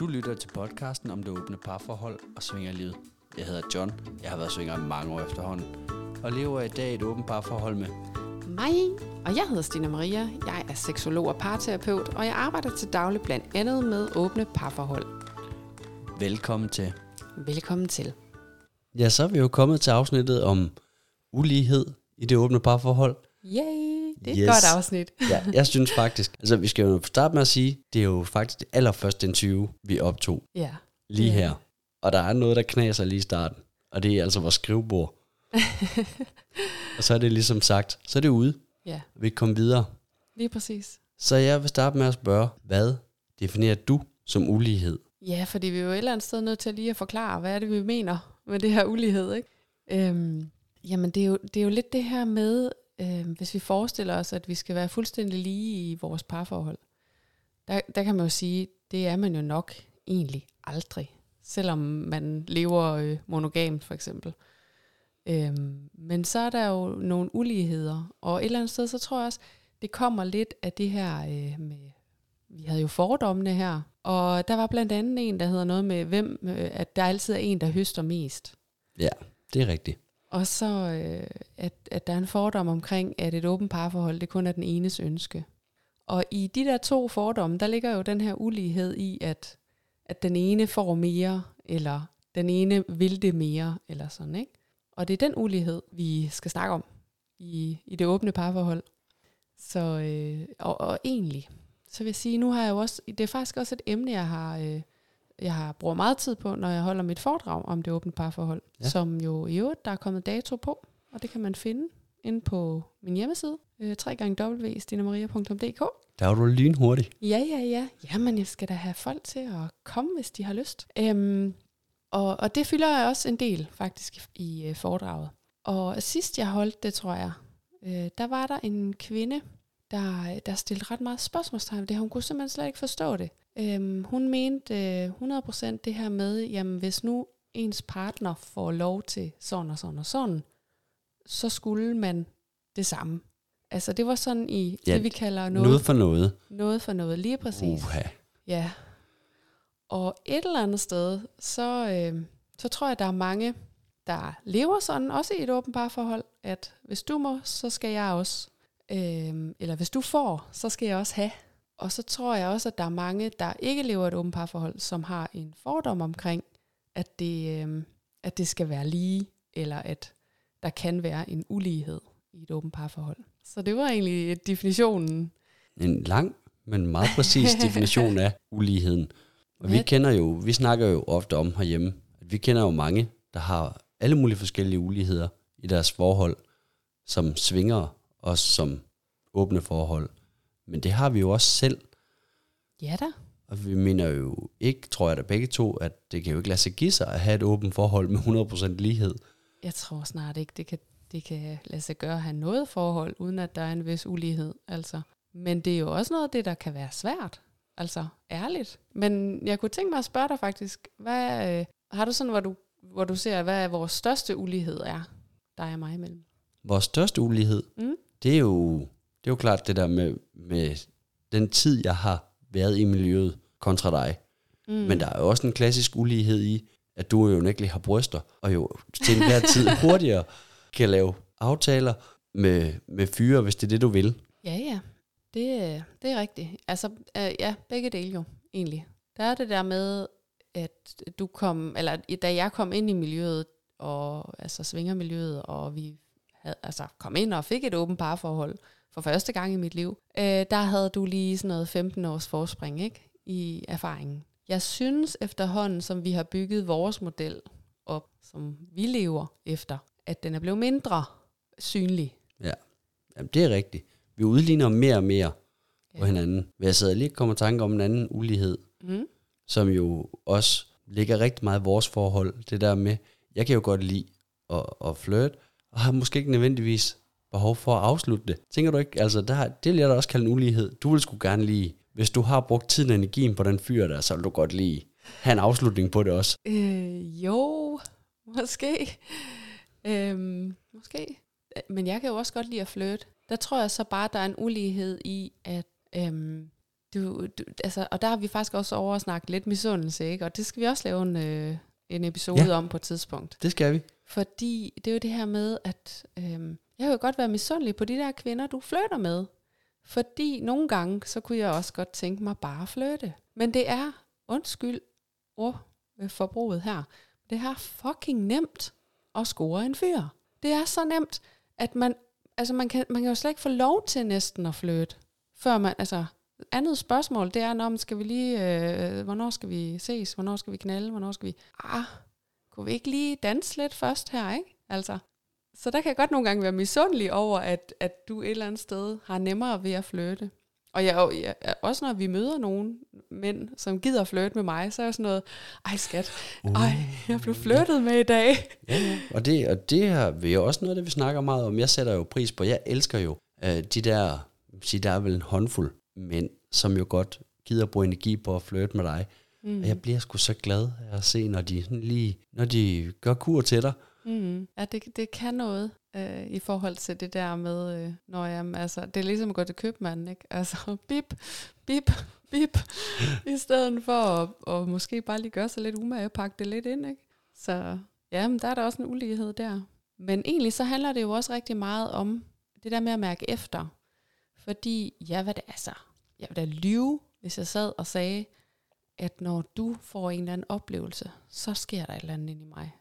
Du lytter til podcasten om det åbne parforhold og svingerlivet. Jeg hedder John. Jeg har været svinger i mange år efterhånden. Og lever i dag et åbent parforhold med Mig, og jeg hedder Stina Maria. Jeg er seksolog og parterapeut, og jeg arbejder til daglig blandt andet med åbne parforhold. Velkommen til. Velkommen til. Ja, så er vi jo kommet til afsnittet om ulighed i det åbne parforhold. Yay, det er et Yes. godt afsnit. Ja, jeg synes faktisk, altså vi skal jo starte med at sige, det er jo faktisk det allerførste interview, vi optog Ja. lige Ja. her. Og der er noget, der knaser lige i starten. Og det er altså vores skrivebord. og så er det ligesom sagt, så er det ude. Ja, Vi kan komme videre. lige præcis. Så jeg vil starte med at spørge, hvad definerer du som ulighed? Ja, fordi vi er jo et eller andet sted nødt til lige at forklare, hvad er det, vi mener med det her ulighed, ikke? Øhm, jamen, det er, jo, det er jo lidt det her med, øh, hvis vi forestiller os, at vi skal være fuldstændig lige i vores parforhold. Der, der kan man jo sige, det er man jo nok egentlig aldrig, selvom man lever øh, monogamt for eksempel. Øhm, men så er der jo nogle uligheder, og et eller andet sted, så tror jeg også, det kommer lidt af det her øh, med, vi havde jo fordommene her, og der var blandt andet en, der hedder noget med, hvem, øh, at der altid er en, der høster mest. Ja, det er rigtigt. Og så, øh, at, at der er en fordom omkring, at et åbent parforhold, det kun er den enes ønske. Og i de der to fordomme, der ligger jo den her ulighed i, at, at den ene får mere, eller den ene vil det mere, eller sådan, ikke? Og det er den ulighed, vi skal snakke om i, i det åbne parforhold. Så, øh, og, og egentlig, så vil jeg sige, nu har jeg jo også, det er faktisk også et emne, jeg har, øh, jeg har brugt meget tid på, når jeg holder mit foredrag om det åbne parforhold, Ja. som jo i øvrigt, der er kommet dato på, og det kan man finde inde på min hjemmeside, øh, www.stinamaria.dk. Der er du lynhurtig. Ja, ja, ja. Jamen, jeg skal da have folk til at komme, hvis de har lyst. Øhm, og, og det fylder jeg også en del, faktisk, i, i øh, foredraget. Og sidst jeg holdt det, tror jeg, øh, der var der en kvinde, der, der stillede ret meget spørgsmålstegn ved det. Hun kunne simpelthen slet ikke forstå det. Øhm, hun mente øh, 100% det her med, jamen hvis nu ens partner får lov til sådan og sådan og sådan, så skulle man det samme. Altså det var sådan i Ja, det, vi kalder Noget, noget, noget for noget. noget for noget, lige præcis. Uha. Ja. Og et eller andet sted, så, øh, så tror jeg, der er mange, der lever sådan, også i et åbent parforhold, at hvis du må, så skal jeg også. Øh, eller hvis du får, så skal jeg også have. Og så tror jeg også, at der er mange, der ikke lever et åbent parforhold, som har en fordom omkring, at det, øh, at det skal være lige, eller at der kan være en ulighed i et åbent parforhold. Så det var egentlig definitionen. En lang, men meget præcis definition af uligheden. Og vi kender jo, vi snakker jo ofte om herhjemme, at vi kender jo mange, der har alle mulige forskellige uligheder i deres forhold, som svinger os som åbne forhold. Men det har vi jo også selv, Ja da. og vi mener jo ikke, tror jeg da begge to, at det kan jo ikke lade sig give sig at have et åbent forhold med 100% lighed. Jeg tror snart ikke, det kan, det kan lade sig gøre at have noget forhold, uden at der er en vis ulighed. Altså. Men det er jo også noget af det, der kan være svært. Altså, ærligt. Men jeg kunne tænke mig at spørge dig faktisk, hvad, øh, har du sådan, hvor du, hvor du ser, hvad vores største ulighed er, dig og mig imellem? Vores største ulighed, Mm? det er jo, det er jo klart det der med, med den tid, jeg har været i miljøet kontra dig. Mm. Men der er jo også en klassisk ulighed i, at du jo ikke har bryster, og jo til enhver tid hurtigere kan lave aftaler med, med fyre, hvis det er det, du vil. Ja, ja. Det, øh, det er rigtigt. Altså, øh, ja, begge dele jo, egentlig. Der er det der med, at du kom, eller da jeg kom ind i miljøet, og altså svingermiljøet, og vi havde, altså, kom ind og fik et åbent parforhold for første gang i mit liv, øh, der havde du lige sådan noget 15 års forspring, ikke? I erfaringen. Jeg synes efterhånden, som vi har bygget vores model op, som vi lever efter, at den er blevet mindre synlig. Ja, Jamen, det er rigtigt. Vi udligner mere og mere på Ja. hinanden. Men jeg sidder lige og kommer tanke om en anden ulighed, Mm. som jo også ligger rigtig meget i vores forhold. Det der med, jeg kan jo godt lide at, at flirte, og har måske ikke nødvendigvis behov for at afslutte det. Tænker du ikke, altså der, det vil jeg da også kalde en ulighed. Du vil sgu gerne lige, hvis du har brugt tiden og energien på den fyr der, så vil du godt lige have en afslutning på det også. Øh, jo, måske. Øhm, måske. Men jeg kan jo også godt lide at flytte. Der tror jeg så bare, der er en ulighed i, at øhm, du, du, altså, og der har vi faktisk også over at snakke lidt misundelse, ikke? Og det skal vi også lave en, øh, en episode Ja. ja. om på et tidspunkt. Det skal vi. Fordi det er jo det her med, at øhm, jeg kan jo godt være misundelig på de der kvinder, du flytter med. Fordi nogle gange, så kunne jeg også godt tænke mig bare at flytte. Men det er, undskyld ordforbruget her, det er fucking nemt at score en fyr. Det er så nemt, at man, altså man, kan, man kan jo slet ikke få lov til næsten at flytte. Før man, altså, andet spørgsmål, det er, når skal vi lige, øh, hvornår skal vi ses, hvornår skal vi knalde, hvornår skal vi, ah, kunne vi ikke lige danse lidt først her, ikke? Altså, så der kan jeg godt nogle gange være misundelig over, at, at du et eller andet sted har nemmere ved at flytte. Og jeg, jeg, også når vi møder nogen mænd, som gider at flytte med mig, så er jeg sådan noget, ej skat, ej, jeg blev flyttet med i dag. Ja, ja. Og det, og det her vil jo også noget, det vi snakker meget om. Jeg sætter jo pris på, jeg elsker jo øh, de der, sige, der er vel en håndfuld mænd, som jo godt gider bruge energi på at flytte med dig. Mm. Og jeg bliver sgu så glad af at se, når de sådan lige, når de gør kur til dig. Mm. Ja, det, det kan noget øh, i forhold til det der med, øh, når jeg, altså, det er ligesom at gå til købmanden, ikke? Altså, bip, bip, bip, i stedet for at, og måske bare lige gøre sig lidt umage og pakke det lidt ind, ikke? Så ja, men der er der også en ulighed der. Men egentlig så handler det jo også rigtig meget om det der med at mærke efter. Fordi, ja, hvad det er så? jeg vil da lyve, hvis jeg sad og sagde, at når du får en eller anden oplevelse, så sker der et eller andet ind i mig.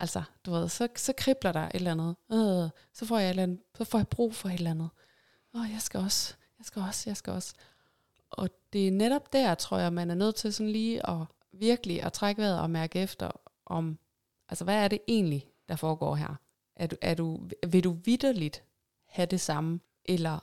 Altså, du ved, så, så kribler der et eller andet. Øh, så får jeg et eller andet, så får jeg brug for et eller andet. Åh, jeg skal også, jeg skal også, jeg skal også. Og det er netop der, tror jeg, man er nødt til sådan lige at virkelig at trække vejret og mærke efter om, altså hvad er det egentlig, der foregår her? Er du, er du, vil du vidderligt have det samme, eller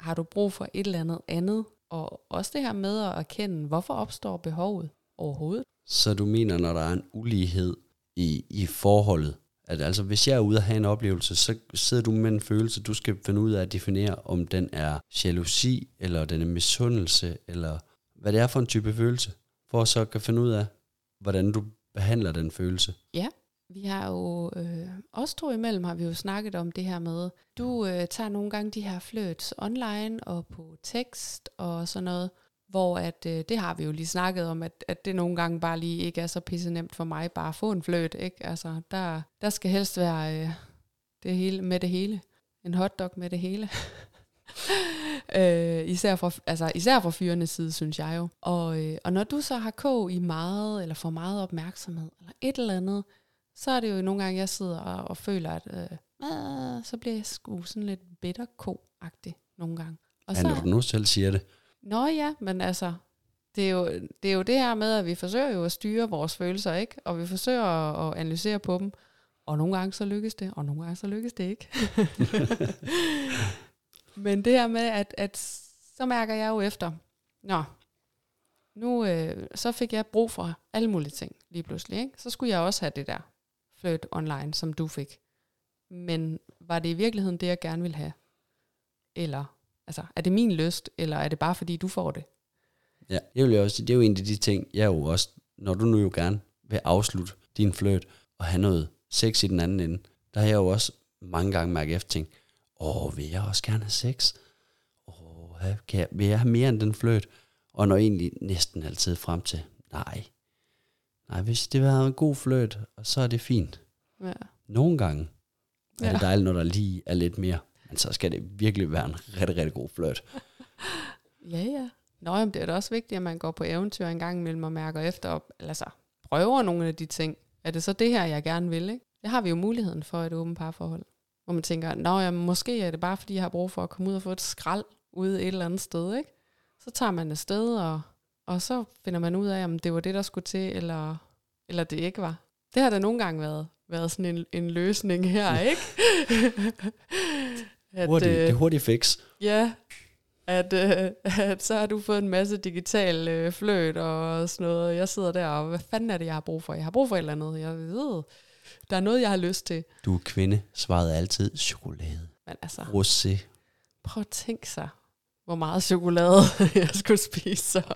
har du brug for et eller andet andet? Og også det her med at erkende, hvorfor opstår behovet overhovedet? Så du mener, når der er en ulighed i, i forholdet, at altså hvis jeg er ude og have en oplevelse, så sidder du med en følelse, du skal finde ud af at definere, om den er jalousi, eller den er misundelse, eller hvad det er for en type følelse, for at så kan finde ud af, hvordan du behandler den følelse. Ja, vi har jo, øh, os to imellem har vi jo snakket om det her med, du øh, tager nogle gange de her flirts online og på tekst og sådan noget, hvor at, øh, det har vi jo lige snakket om, at, at det nogle gange bare lige ikke er så pisse nemt for mig bare at få en fløjt, ikke? Altså, der, der skal helst være øh, det hele med det hele. En hotdog med det hele. øh, især, fra, altså, især fra fyrenes side, synes jeg jo. Og, øh, og når du så har kog i meget, eller får meget opmærksomhed, eller et eller andet, så er det jo nogle gange, jeg sidder og, og føler, at øh, så bliver jeg sgu sådan lidt bitter ko-agtig nogle gange. Og Ja, når du nu selv siger det. Nå ja, men altså, det er, jo, det er jo det her med, at vi forsøger jo at styre vores følelser, ikke? Og vi forsøger at, at analysere på dem. Og nogle gange så lykkes det, og nogle gange så lykkes det ikke. men det her med, at, at så mærker jeg jo efter, nå, nu øh, så fik jeg brug for alle mulige ting lige pludselig. Ikke? Så skulle jeg også have det der flirt online, som du fik. Men var det i virkeligheden det, jeg gerne ville have? Eller altså, er det min lyst, eller er det bare fordi, du får det? Ja, det vil jeg også sige, det er jo en af de ting, jeg jo også, når du nu jo gerne vil afslutte din flirt og have noget sex i den anden ende, der har jeg jo også mange gange mærket efter ting, åh, vil jeg også gerne have sex? Åh, kan jeg, vil jeg have mere end den flirt? Og når egentlig næsten altid frem til, nej, nej, hvis det var en god og så er det fint. Ja. Nogle gange er Ja. det dejligt, når der lige er lidt mere, men så skal det virkelig være en rigtig, rigtig god flirt. Ja, ja. Nå, jamen, det er da også vigtigt, at man går på eventyr en gang imellem og mærker efter, og, altså prøver nogle af de ting. Er det så det her, jeg gerne vil, ikke? Det har vi jo muligheden for et åbent parforhold. Hvor man tænker, nå ja, måske er det bare, fordi jeg har brug for at komme ud og få et skrald ude et eller andet sted, ikke? Så tager man afsted, og, og så finder man ud af, om det var det, der skulle til, eller, eller det ikke var. Det har der nogle gange været, været sådan en, en løsning her, ikke? at, Hurtigt, øh, det er hurtigt fix. Ja, at, øh, at så har du fået en masse digital øh, fløt og sådan noget. Jeg sidder der, og hvad fanden er det, jeg har brug for? Jeg har brug for et eller andet. Jeg ved, der er noget, jeg har lyst til. Du er kvinde, svaret er altid chokolade. Men altså, Rosé. prøv at tænke sig, hvor meget chokolade jeg skulle spise så.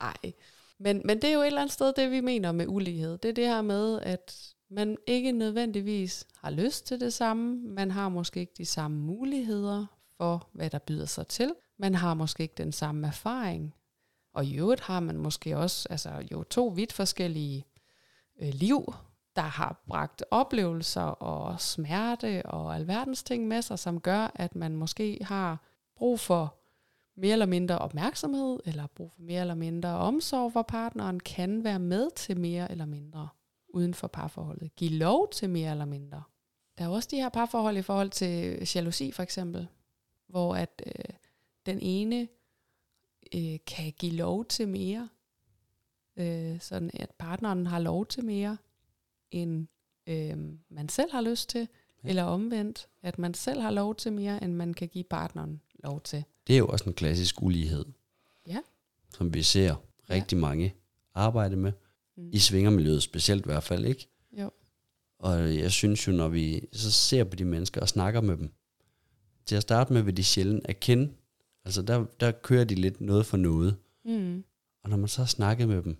Ej. Men, men det er jo et eller andet sted, det vi mener med ulighed. Det er det her med, at man ikke nødvendigvis har lyst til det samme. Man har måske ikke de samme muligheder for, hvad der byder sig til. Man har måske ikke den samme erfaring. Og i øvrigt har man måske også altså, jo to vidt forskellige øh, liv, der har bragt oplevelser og smerte og alverdens ting med sig, som gør, at man måske har brug for mere eller mindre opmærksomhed, eller brug for mere eller mindre omsorg, hvor partneren kan være med til mere eller mindre uden for parforholdet. Giv lov til mere eller mindre. Der er også de her parforhold i forhold til jalousi for eksempel, hvor at øh, den ene øh, kan give lov til mere, øh, sådan at partneren har lov til mere, end øh, man selv har lyst til, ja. eller omvendt, at man selv har lov til mere, end man kan give partneren lov til. Det er jo også en klassisk ulighed, Ja. som vi ser rigtig mange arbejde med. Mm. I svingermiljøet specielt i hvert fald, ikke? Jo. Og jeg synes jo, når vi så ser på de mennesker og snakker med dem, til at starte med vil de sjældent erkende, altså der, der kører de lidt noget for noget. Mm. Og når man så har snakket med dem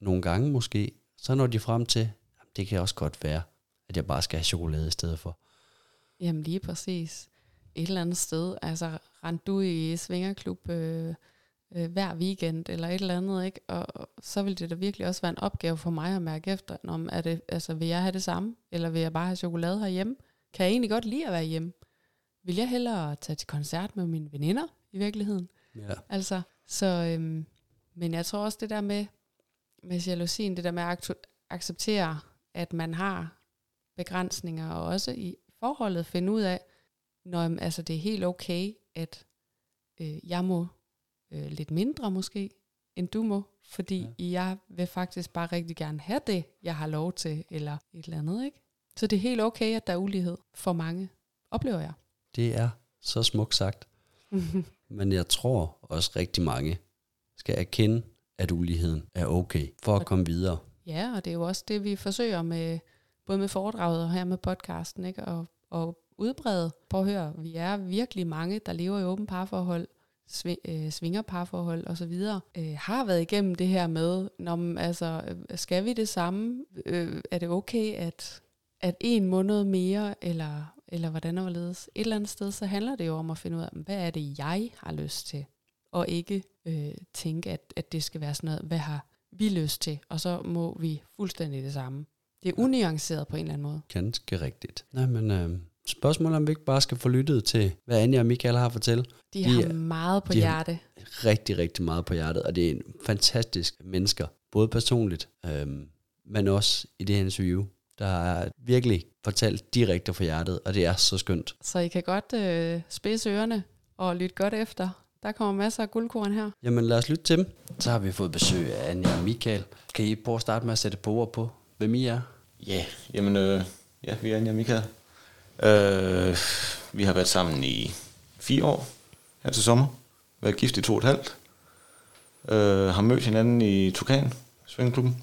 nogle gange måske, så når de frem til, jamen, det kan også godt være, at jeg bare skal have chokolade i stedet for. Jamen lige præcis. Et eller andet sted, altså rent du i svingerklub øh, øh, hver weekend eller et eller andet, ikke? Og, og så vil det da virkelig også være en opgave for mig at mærke efter, om er det, altså, vil jeg have det samme, eller vil jeg bare have chokolade herhjemme? Kan jeg egentlig godt lide at være hjemme? Vil jeg hellere tage til koncert med mine veninder i virkeligheden? Ja. Altså, så, øhm, men jeg tror også det der med, med jalousien, det der med at acceptere, at man har begrænsninger, og også i forholdet finde ud af, når altså, det er helt okay, at øh, jeg må øh, lidt mindre måske, end du må, fordi ja. jeg vil faktisk bare rigtig gerne have det, jeg har lov til, eller et eller andet, ikke? Så det er helt okay, at der er ulighed for mange, oplever jeg. Det er så smukt sagt. Men jeg tror også rigtig mange skal erkende, at uligheden er okay for at komme videre. Ja, og det er jo også det, vi forsøger med, både med foredraget og her med podcasten, ikke? Og, og udbrede. Prøv at høre, vi er virkelig mange, der lever i åben parforhold, øh, svinger parforhold osv., øh, har været igennem det her med, når altså, øh, skal vi det samme? Øh, er det okay, at, at en måned mere, eller, eller hvordan overledes? Et eller andet sted, så handler det jo om at finde ud af, hvad er det, jeg har lyst til? Og ikke øh, tænke, at, at det skal være sådan noget, hvad har vi lyst til? Og så må vi fuldstændig det samme. Det er unuanceret på en eller anden måde. Ganske rigtigt. Nej, men øh, spørgsmålet er, om vi ikke bare skal få lyttet til, hvad Anja og Michael har at fortælle. De, De har er- meget på de har- hjerte. Rigtig, rigtig meget på hjertet, og det er en fantastisk mennesker. Både personligt, øh, men også i det her interview. Der er virkelig fortalt direkte fra hjertet, og det er så skønt. Så I kan godt øh, spidse ørerne og lytte godt efter. Der kommer masser af guldkorn her. Jamen lad os lytte til dem. Så har vi fået besøg af Anja og Michael. Kan I prøve at starte med at sætte på ord på, hvem I er? Ja, jamen, øh, ja, vi er Anja og Michael. Øh, vi har været sammen i fire år her til sommer. Været gift i to og et halvt. Øh, har mødt hinanden i Tukan, Svingeklubben.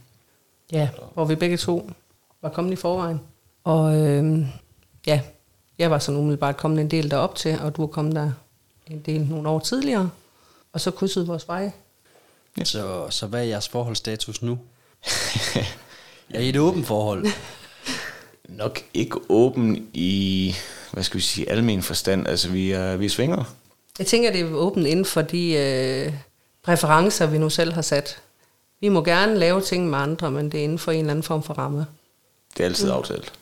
Ja, hvor vi begge to var kommet i forvejen. Og øh, ja, jeg var sådan umiddelbart kommet en del derop til, og du var kommet der en del nogle år tidligere. Og så krydsede vores veje. Ja. Så, så hvad er jeres forholdsstatus nu? er I et åbent forhold? Nok ikke åben i, hvad skal vi sige, almen forstand. Altså, vi er, vi er svinger. Jeg tænker, det er åbent inden for de øh, præferencer, vi nu selv har sat. Vi må gerne lave ting med andre, men det er inden for en eller anden form for ramme. Det er altid mm. aftalt.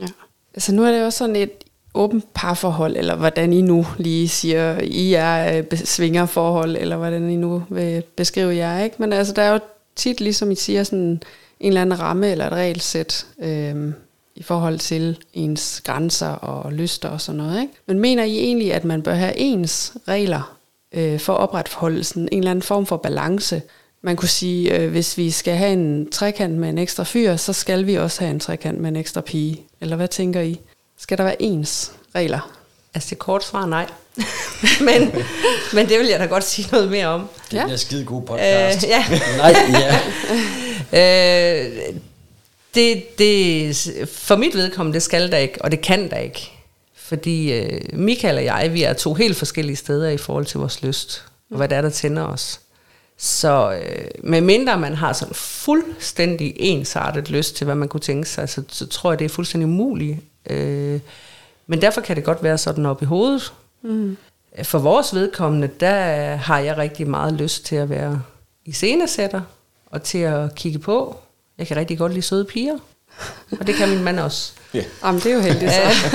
Ja. Altså nu er det jo sådan et åbent parforhold, eller hvordan I nu lige siger, I er øh, svingerforhold, eller hvordan I nu vil beskrive jer, ikke? Men altså, der er jo tit, ligesom I siger, sådan en eller anden ramme eller et regelsæt øh, i forhold til ens grænser og lyster og sådan noget, ikke? Men mener I egentlig, at man bør have ens regler øh, for at opretholde sådan en eller anden form for balance? Man kunne sige, øh, hvis vi skal have en trekant med en ekstra fyr, så skal vi også have en trekant med en ekstra pige. Eller hvad tænker I? Skal der være ens regler? Altså det korte svar er nej. men, men det vil jeg da godt sige noget mere om. Det Ja. bliver skide god Øh, podcast. ja. Nej, ja. Øh, det, det, for mit vedkommende, det skal der ikke, og det kan der ikke. Fordi øh, Michael og jeg, vi er to helt forskellige steder i forhold til vores lyst, og hvad det er, der tænder os. Så øh, med mindre man har sådan fuldstændig ensartet lyst til, hvad man kunne tænke sig, så, så tror jeg, det er fuldstændig umuligt. Øh, men derfor kan det godt være sådan op i hovedet. Mm. For vores vedkommende, der har jeg rigtig meget lyst til at være i scenesætter og til at kigge på. Jeg kan rigtig godt lide søde piger, og det kan min mand også. Ja, Jamen, det er jo heldigt så.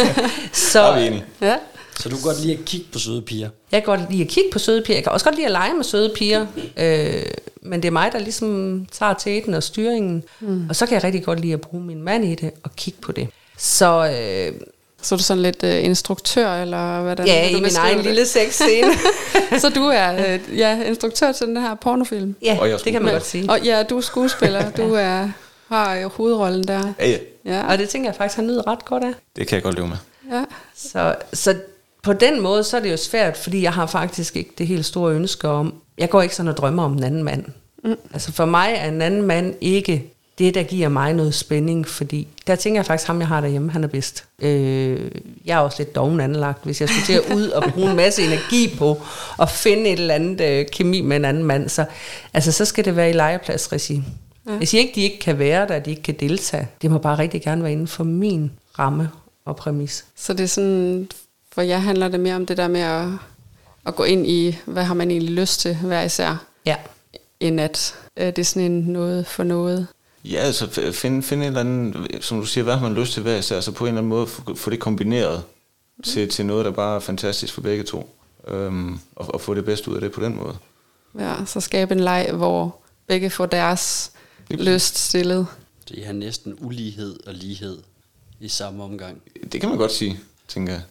Så er vi enige. ja. Så du kan godt lide at kigge på søde piger. jeg kan godt lide at kigge på søde piger. Jeg kan også godt lide at lege med søde piger. Øh, men det er mig, der ligesom tager tæten og styringen. Mm. Og så kan jeg rigtig godt lide at bruge min mand i det og kigge på det. Så øh, Så er du sådan lidt uh, instruktør, eller hvordan ja, du i min egen det? lille sexscene. Så du er uh, ja, instruktør til den her pornofilm? ja, Og jeg det kan man godt sige. Og ja, du er skuespiller. Du er, har jo hovedrollen der. Ja, ja. Ja. Og det tænker jeg faktisk, han nyder ret godt af. Det kan jeg godt leve med. ja. Så, så på den måde, så er det jo svært, fordi jeg har faktisk ikke det helt store ønske om, jeg går ikke sådan og drømmer om en anden mand. Mm. Altså for mig er en anden mand ikke det, der giver mig noget spænding, fordi der tænker jeg faktisk, ham jeg har derhjemme, han er bedst. Øh, jeg er også lidt doven anlagt, hvis jeg skulle til at ud og bruge en masse energi på at finde et eller andet øh, kemi med en anden mand, så, altså, så skal det være i legepladsregi. Ja. Jeg siger ikke, de ikke kan være der, at de ikke kan deltage. Det må bare rigtig gerne være inden for min ramme og præmis. Så det er sådan, for jer handler det mere om det der med at, at gå ind i, hvad har man egentlig lyst til hver især, Ja. end at øh, det er sådan en noget for noget. Ja, altså finde, finde en eller anden, som du siger, hvad har man lyst til hver især, altså på en eller anden måde få, få det kombineret til, til noget, der bare er fantastisk for begge to. Øhm, og, og få det bedste ud af det på den måde. Ja, så skabe en leg, hvor begge får deres Lige lyst stillet. I har næsten ulighed og lighed i samme omgang. Det kan man godt sige, tænker jeg.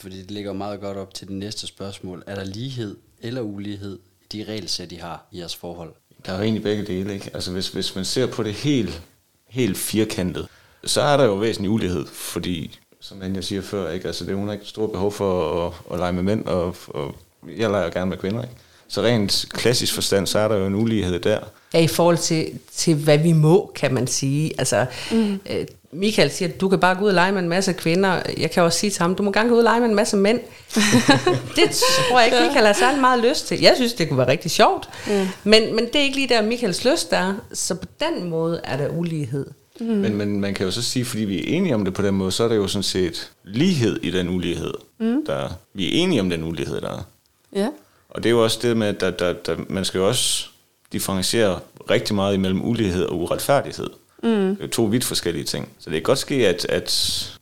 Fordi det ligger meget godt op til det næste spørgsmål. Er der lighed eller ulighed i de regelsæt, I har i jeres forhold? Der er jo egentlig begge dele, ikke? Altså hvis, hvis man ser på det helt, helt firkantet, så er der jo væsentlig ulighed, fordi, som Anja siger før, ikke? Altså det, hun har ikke stort behov for at, at lege med mænd, og, og jeg leger gerne med kvinder, ikke? Så rent klassisk forstand, så er der jo en ulighed der. Ja, i forhold til, til hvad vi må, kan man sige. Altså, mm. øh, Michael siger, at du kan bare gå ud og lege med en masse kvinder. Jeg kan også sige til ham, du må gerne gå ud og lege med en masse mænd. det tror jeg ikke, Michael har særlig meget lyst til. Jeg synes, det kunne være rigtig sjovt. Mm. Men, men det er ikke lige der, Michaels lyst er. Så på den måde er der ulighed. Mm. Men, men man kan jo så sige, fordi vi er enige om det på den måde, så er der jo sådan set lighed i den ulighed. Mm. Der, vi er enige om den ulighed, der er. Ja. Og det er jo også det med, at der, der, der, man skal jo også differentiere rigtig meget imellem ulighed og uretfærdighed. Mm. Det er to vidt forskellige ting. Så det kan godt ske, at, at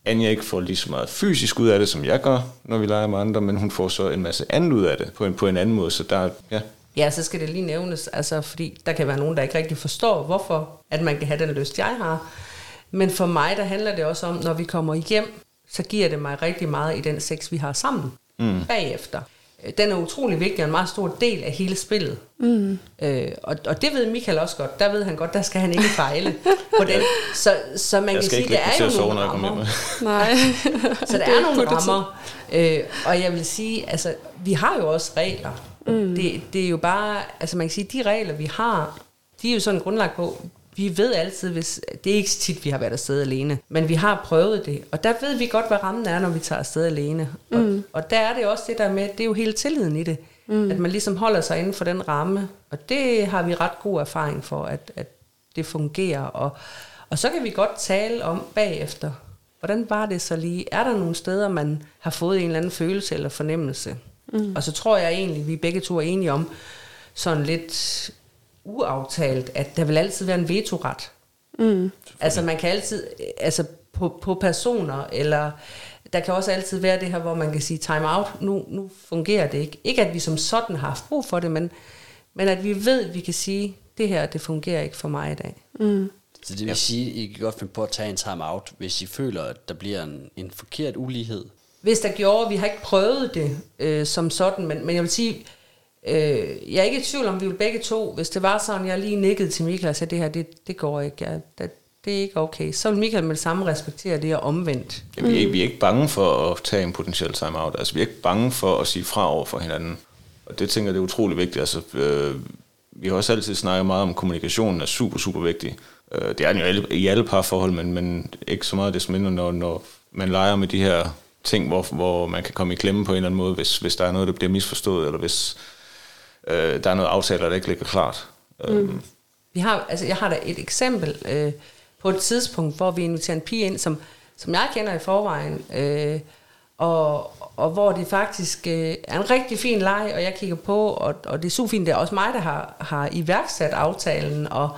Anja ikke får lige så meget fysisk ud af det, som jeg gør, når vi leger med andre, men hun får så en masse andet ud af det på en, på en anden måde. Så der, ja, Ja, så skal det lige nævnes, altså, fordi der kan være nogen, der ikke rigtig forstår, hvorfor at man kan have den lyst, jeg har. Men for mig, der handler det også om, når vi kommer hjem, så giver det mig rigtig meget i den sex, vi har sammen mm. bagefter. Øh, Den er utrolig vigtig og en meget stor del af hele spillet. Mm. Øh, og, og det ved Michael også godt. Der ved han godt, der skal han ikke fejle på den. Så, så man jeg kan sige, der er jo nogle rammer. Nej. Så der Det er nogle rammer. Øh, og jeg vil sige, altså, vi har jo også regler. Mm. Det, det er jo bare, altså man kan sige, de regler, vi har, de er jo sådan grundlagt på, vi ved altid, hvis, det er ikke tit, vi har været afsted alene, men vi har prøvet det, og der ved vi godt, hvad rammen er, når vi tager afsted alene. Og, mm. og der er det også det der med, det er jo hele tilliden i det, mm. at man ligesom holder sig inden for den ramme, og det har vi ret god erfaring for, at, at det fungerer, og, og så kan vi godt tale om bagefter, hvordan var det så lige? Er der nogle steder, man har fået en eller anden følelse eller fornemmelse? Mm. Og så tror jeg egentlig, vi begge to er enige om, sådan lidt uaftalt, at der vil altid være en vetoret. Mm. Altså man kan altid, altså på, på personer, eller der kan også altid være det her, hvor man kan sige time out, nu, nu fungerer det ikke. Ikke at vi som sådan har haft brug for det, men, men at vi ved, at vi kan sige, det her, det fungerer ikke for mig i dag. Mm. Så det vil sige, at I kan godt finde på at tage en time out, hvis I føler, at der bliver en, en forkert ulighed. Hvis der gjorde, vi har ikke prøvet det øh, som sådan, men, men jeg vil sige, øh, jeg er ikke i tvivl om, vi vil begge to, hvis det var sådan, jeg lige nikkede til Michael og sagde, det her, det, det går ikke, jeg, det, det er ikke okay, så vil Michael med det samme respektere det og omvendt. Ja, vi, er, ikke- vi er ikke bange for at tage en potentiel timeout. Altså, vi er ikke bange for at sige fra over for hinanden. Og det tænker jeg, det er utrolig vigtigt. Altså, øh, vi har også altid snakket meget om, at kommunikationen er super, super vigtig. Øh, det er den jo alle, i alle parforhold, men, men ikke så meget det mindre, når, når man leger med de her ting, hvor, hvor man kan komme i klemme på en eller anden måde, hvis, hvis der er noget, der bliver misforstået, eller hvis øh, der er noget aftaler, der ikke ligger klart. Mm. Vi har, altså jeg har da et eksempel øh, på et tidspunkt, hvor vi inviterer en pige ind, som, som jeg kender i forvejen, øh, og, og hvor det faktisk øh, er en rigtig fin leg, og jeg kigger på, og, og det er super fint. Det er også mig, der har, har iværksat aftalen, og,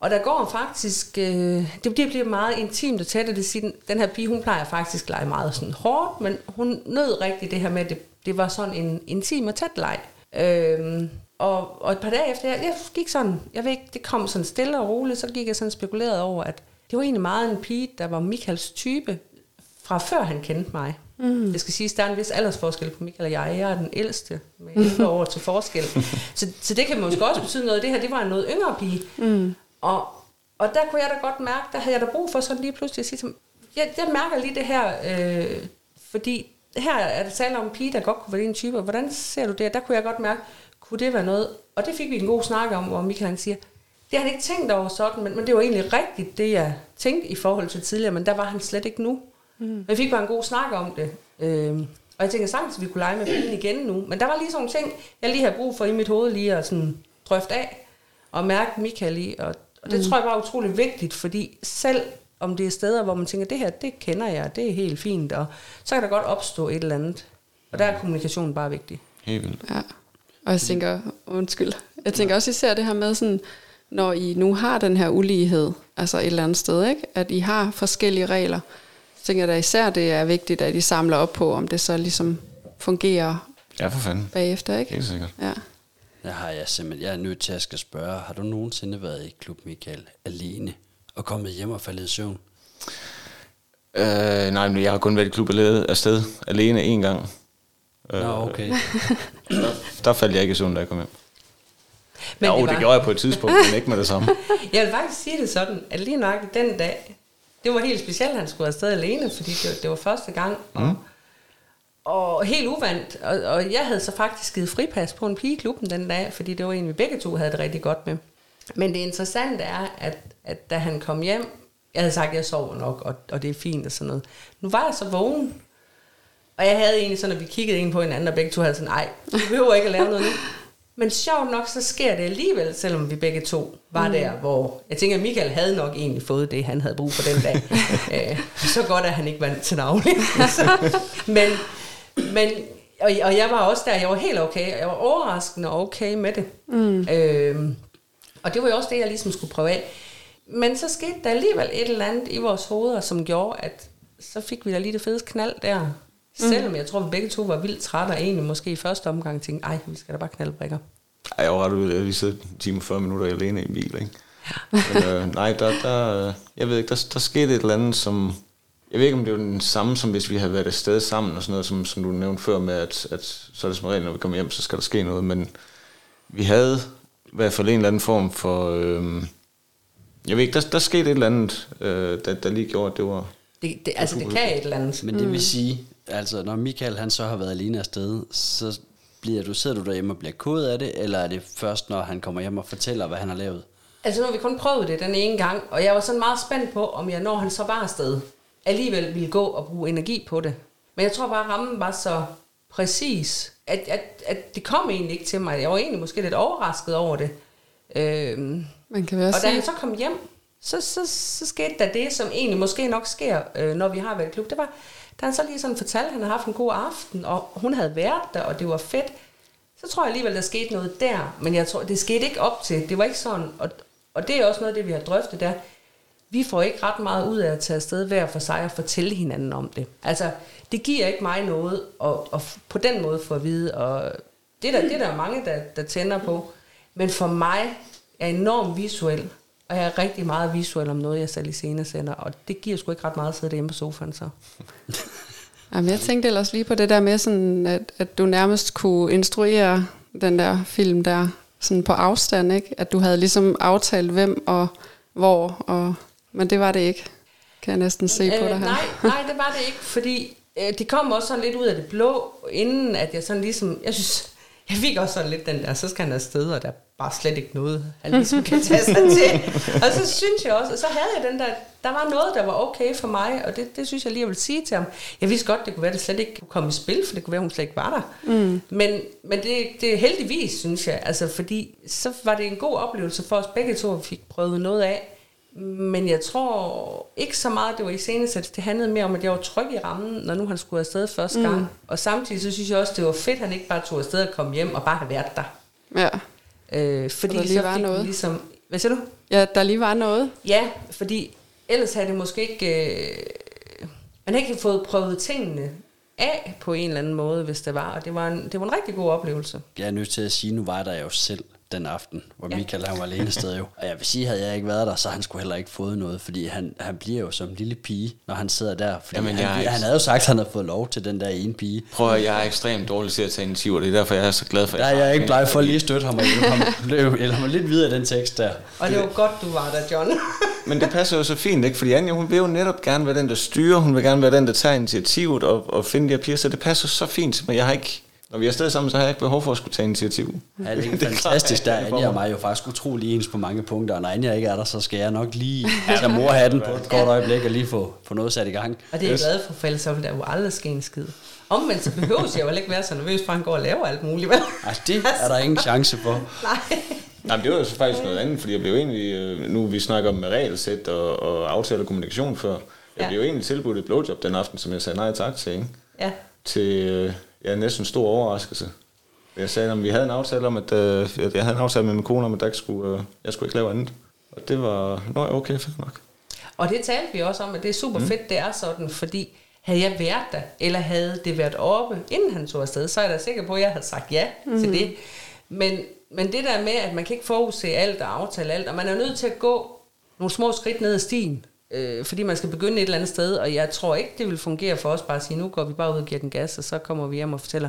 og der går faktisk, øh, det, det bliver meget intimt og tæt, og det siger, den her pige, hun plejer faktisk at lege meget sådan hårdt, men hun nød rigtig det her med, at det, det var sådan en intim og tæt leg. Øh, og, og et par dage efter, jeg, jeg gik sådan, jeg ved ikke, det kom sådan stille og roligt, så gik jeg sådan spekuleret over, at det var egentlig meget en pige, der var Michaels type, fra før han kendte mig. Mm. Det skal siges, der er en vis aldersforskel på Michael og jeg. Jeg er den ældste med 11 år til forskel. Så, så det kan måske også betyde noget. Det her, det var en noget yngre pige. Mm. Og, og der kunne jeg da godt mærke, der havde jeg da brug for sådan lige pludselig at sige til jeg, jeg mærker lige det her, øh, fordi her er det tale om en pige, der godt kunne være din type. Hvordan ser du det? Der kunne jeg godt mærke, kunne det være noget? Og det fik vi en god snak om, hvor Michael han siger, det har han ikke tænkt over sådan, men, men det var egentlig rigtigt, det jeg tænkte i forhold til tidligere, men der var han slet ikke nu. Mm. Men vi fik bare en god snak om det. Øh, og jeg tænker sagtens, at vi kunne lege med pigen igen nu. Men der var lige sådan nogle ting, jeg lige havde brug for i mit hoved lige at sådan drøfte af og mærke Michael i. Og, og det mm. tror jeg var utrolig vigtigt, fordi selv om det er steder, hvor man tænker, det her, det kender jeg, det er helt fint, og så kan der godt opstå et eller andet. Og der er kommunikationen bare vigtig. Helt vildt. Ja. Og jeg tænker, undskyld, jeg tænker også især det her med sådan, når I nu har den her ulighed, altså et eller andet sted, ikke? at I har forskellige regler, så tænker jeg da især, det er vigtigt, at I samler op på, om det så ligesom fungerer Ja, for fanden. bagefter, ikke? Helt sikkert. Ja. Jeg har jeg simpelthen, jeg er nødt til at skal spørge, har du nogensinde været i klub, Michael, alene og kommet hjem og faldet i søvn? Øh, nej, men jeg har kun været i klub alene, afsted alene en gang. Øh, Nå, okay. Der faldt jeg ikke i søvn, da jeg kom hjem. Men jo, det det, gjorde jeg på et tidspunkt, men ikke med det samme. Jeg vil faktisk sige det sådan, at lige nok den dag, det var helt specielt, at han skulle afsted alene, fordi det, var- det var første gang. Og, Mm. og helt uvandt. Og, og jeg havde så faktisk givet fripas på en pige i klubben den dag, fordi det var en, vi begge to havde det rigtig godt med. Men det interessante er, at, at da han kom hjem, jeg havde sagt, at jeg sover nok, og, og det er fint og sådan noget. Nu var jeg så vågen, og jeg havde egentlig sådan, at vi kiggede ind på hinanden, og begge to havde sådan, nej, vi behøver ikke at lave noget nu. Men sjovt nok, så sker det alligevel, selvom vi begge to var mm. der, hvor jeg tænker, at Michael havde nok egentlig fået det, han havde brug for den dag. øh, så godt, at han ikke var til daglig. Så, men, men og, og jeg var også der, jeg var helt okay, og jeg var overraskende okay med det. Mm. Øh, og det var jo også det, jeg ligesom skulle prøve af. Men så skete der alligevel et eller andet i vores hoveder, som gjorde, at så fik vi da lige det fedeste knald der. Mm. Selvom jeg tror, vi begge to var vildt trætte, og egentlig måske i første omgang tænkte, ej, vi skal da bare knalde brikker. Ej, jeg var ret ude, jeg lige siddet en time og 40 minutter alene i en bil, ikke? Men, øh, nej, der, der, øh, jeg ved ikke, der, der skete et eller andet, som... Jeg ved ikke, om det var den samme, som hvis vi havde været afsted sammen og sådan noget, som, som du nævnte før med, at, at så er det som regel, når vi kommer hjem, så skal der ske noget. Men vi havde i hvert fald en eller anden form for... Øh, jeg ved ikke, der, der skete et eller andet, øh, der, der lige gjorde, at det var... Det, det, altså, det kan et eller andet. Men det vil sige, altså når Michael han så har været alene afsted, så bliver du, sidder du derhjemme og bliver kodet af det, eller er det først, når han kommer hjem og fortæller, hvad han har lavet? Altså nu har vi kun prøvet det den ene gang, og jeg var sådan meget spændt på, om jeg, når han så var afsted, alligevel ville gå og bruge energi på det. Men jeg tror bare, at rammen var så præcis, at, at, at det kom egentlig ikke til mig. Jeg var egentlig måske lidt overrasket over det. Øhm, Man kan vel og da han så kom hjem, så, så, så skete der det, som egentlig måske nok sker, øh, når vi har været i klub. Det var, da han så lige sådan fortalte, at han havde haft en god aften, og hun havde været der, og det var fedt. Så tror jeg alligevel, der skete noget der. Men jeg tror, det skete ikke op til. Det var ikke sådan. Og, og det er også noget af det, vi har drøftet der. Vi får ikke ret meget ud af at tage afsted hver for sig og fortælle hinanden om det. Altså, det giver ikke mig noget at, at på den måde få at vide. Og det er der, det er der mange, der, der tænder på. Men for mig er jeg enormt visuel. Og jeg er rigtig meget visuel om noget, jeg selv i scene sender. Og det giver sgu ikke ret meget at sidde derhjemme på sofaen så. Jamen, jeg tænkte ellers lige på det der med, sådan, at, at du nærmest kunne instruere den der film der sådan på afstand, ikke? At du havde ligesom aftalt hvem og hvor, og, men det var det ikke. Kan jeg næsten se på dig her. Øh, Nej, nej, det var det ikke, fordi øh, det kom også sådan lidt ud af det blå, inden at jeg sådan ligesom, jeg synes, jeg fik også sådan lidt den der, så skal han afsted, og der er bare slet ikke noget, han ligesom kan tage sig til. Og så synes jeg også, og så havde jeg den der, der var noget, der var okay for mig, og det, det synes jeg lige, jeg vil sige til ham. Jeg vidste godt, det kunne være, det slet ikke kunne komme i spil, for det kunne være, hun slet ikke var der. Mm. Men, men det, det er heldigvis, synes jeg, altså fordi så var det en god oplevelse for os begge to, at vi fik prøvet noget af, Men jeg tror ikke så meget, det var i scenesæt. Det handlede mere om, at jeg var tryg i rammen, når nu han skulle afsted første gang. Mm. Og samtidig så synes jeg også, det var fedt, at han ikke bare tog afsted og kom hjem og bare have været der. Ja. Øh, fordi Og der lige så var noget. Ligesom, hvad siger du? ja, der lige var noget. Ja, fordi ellers havde det måske ikke... Øh, man havde ikke fået prøvet tingene af på en eller anden måde, hvis det var. Og det var en, det var en rigtig god oplevelse. Jeg er nødt til at sige, nu var der jo selv den aften, hvor Ja. Michael han var alene sted jo. Og jeg vil sige, havde jeg ikke været der, så han skulle heller ikke fået noget, fordi han, han bliver jo som en lille pige, når han sidder der. Fordi Jamen, Jamen, jeg er han, ikke- han havde jo sagt, at han havde fået lov til den der ene pige. Prøv at jeg er ekstremt dårlig til at tage initiativer, det er derfor, jeg er så glad for, at Der er har jeg ikke en- bleg for lige at støtte ham og hjælpe ham, eller mig lidt videre den tekst der. Og det var godt, du var der, John. Men det passer jo så fint, ikke? Fordi Anja, hun vil jo netop gerne være den, der styrer. Hun vil gerne være den, der tager initiativet og, og finde de her piger. Så det passer så fint. Men jeg har ikke... Når vi er afsted sammen, så har jeg ikke behov for at skulle tage initiativ. Ja, det er Det er fantastisk, der er Anja og mig. jo faktisk utrolig ens på mange punkter, og når Anja ikke er der, så skal jeg nok lige tage mor hatten på et kort øjeblik og lige få, få noget sat i gang. Og det er jeg glad for, for ellers så vil der jo aldrig ske en skid. Omvendt så behøver jeg jo ikke være så nervøs, for han går og laver alt muligt. Vel? Altså, det er der ingen chance for. Nej. Nej, det var jo så faktisk noget andet, fordi jeg blev egentlig... øh, Nu vi snakker om regelsæt og, og aftale og kommunikation før. Jeg Ja. blev jo egentlig tilbudt et blowjob den aften, som jeg sagde nej tak til, ikke? Ja. Til øh, ja, næsten en stor overraskelse. Jeg sagde, at vi havde en aftale om, at øh, at jeg havde en aftale med min kone om, at der ikke skulle, øh, jeg skulle ikke lave andet. Og det var, nå ja, okay, fedt nok. Og det talte vi også om, at det er super fedt, det er sådan, fordi havde jeg været der, eller havde det været oppe, inden han tog afsted, så er jeg da sikker på, at jeg havde sagt ja mm. til det. Men, men det der med, at man kan ikke forudse alt og aftale alt, og man er nødt til at gå nogle små skridt ned ad stien, øh, fordi man skal begynde et eller andet sted, og jeg tror ikke, det vil fungere for os bare at sige, nu går vi bare ud og giver den gas, og så kommer vi hjem og fortæller.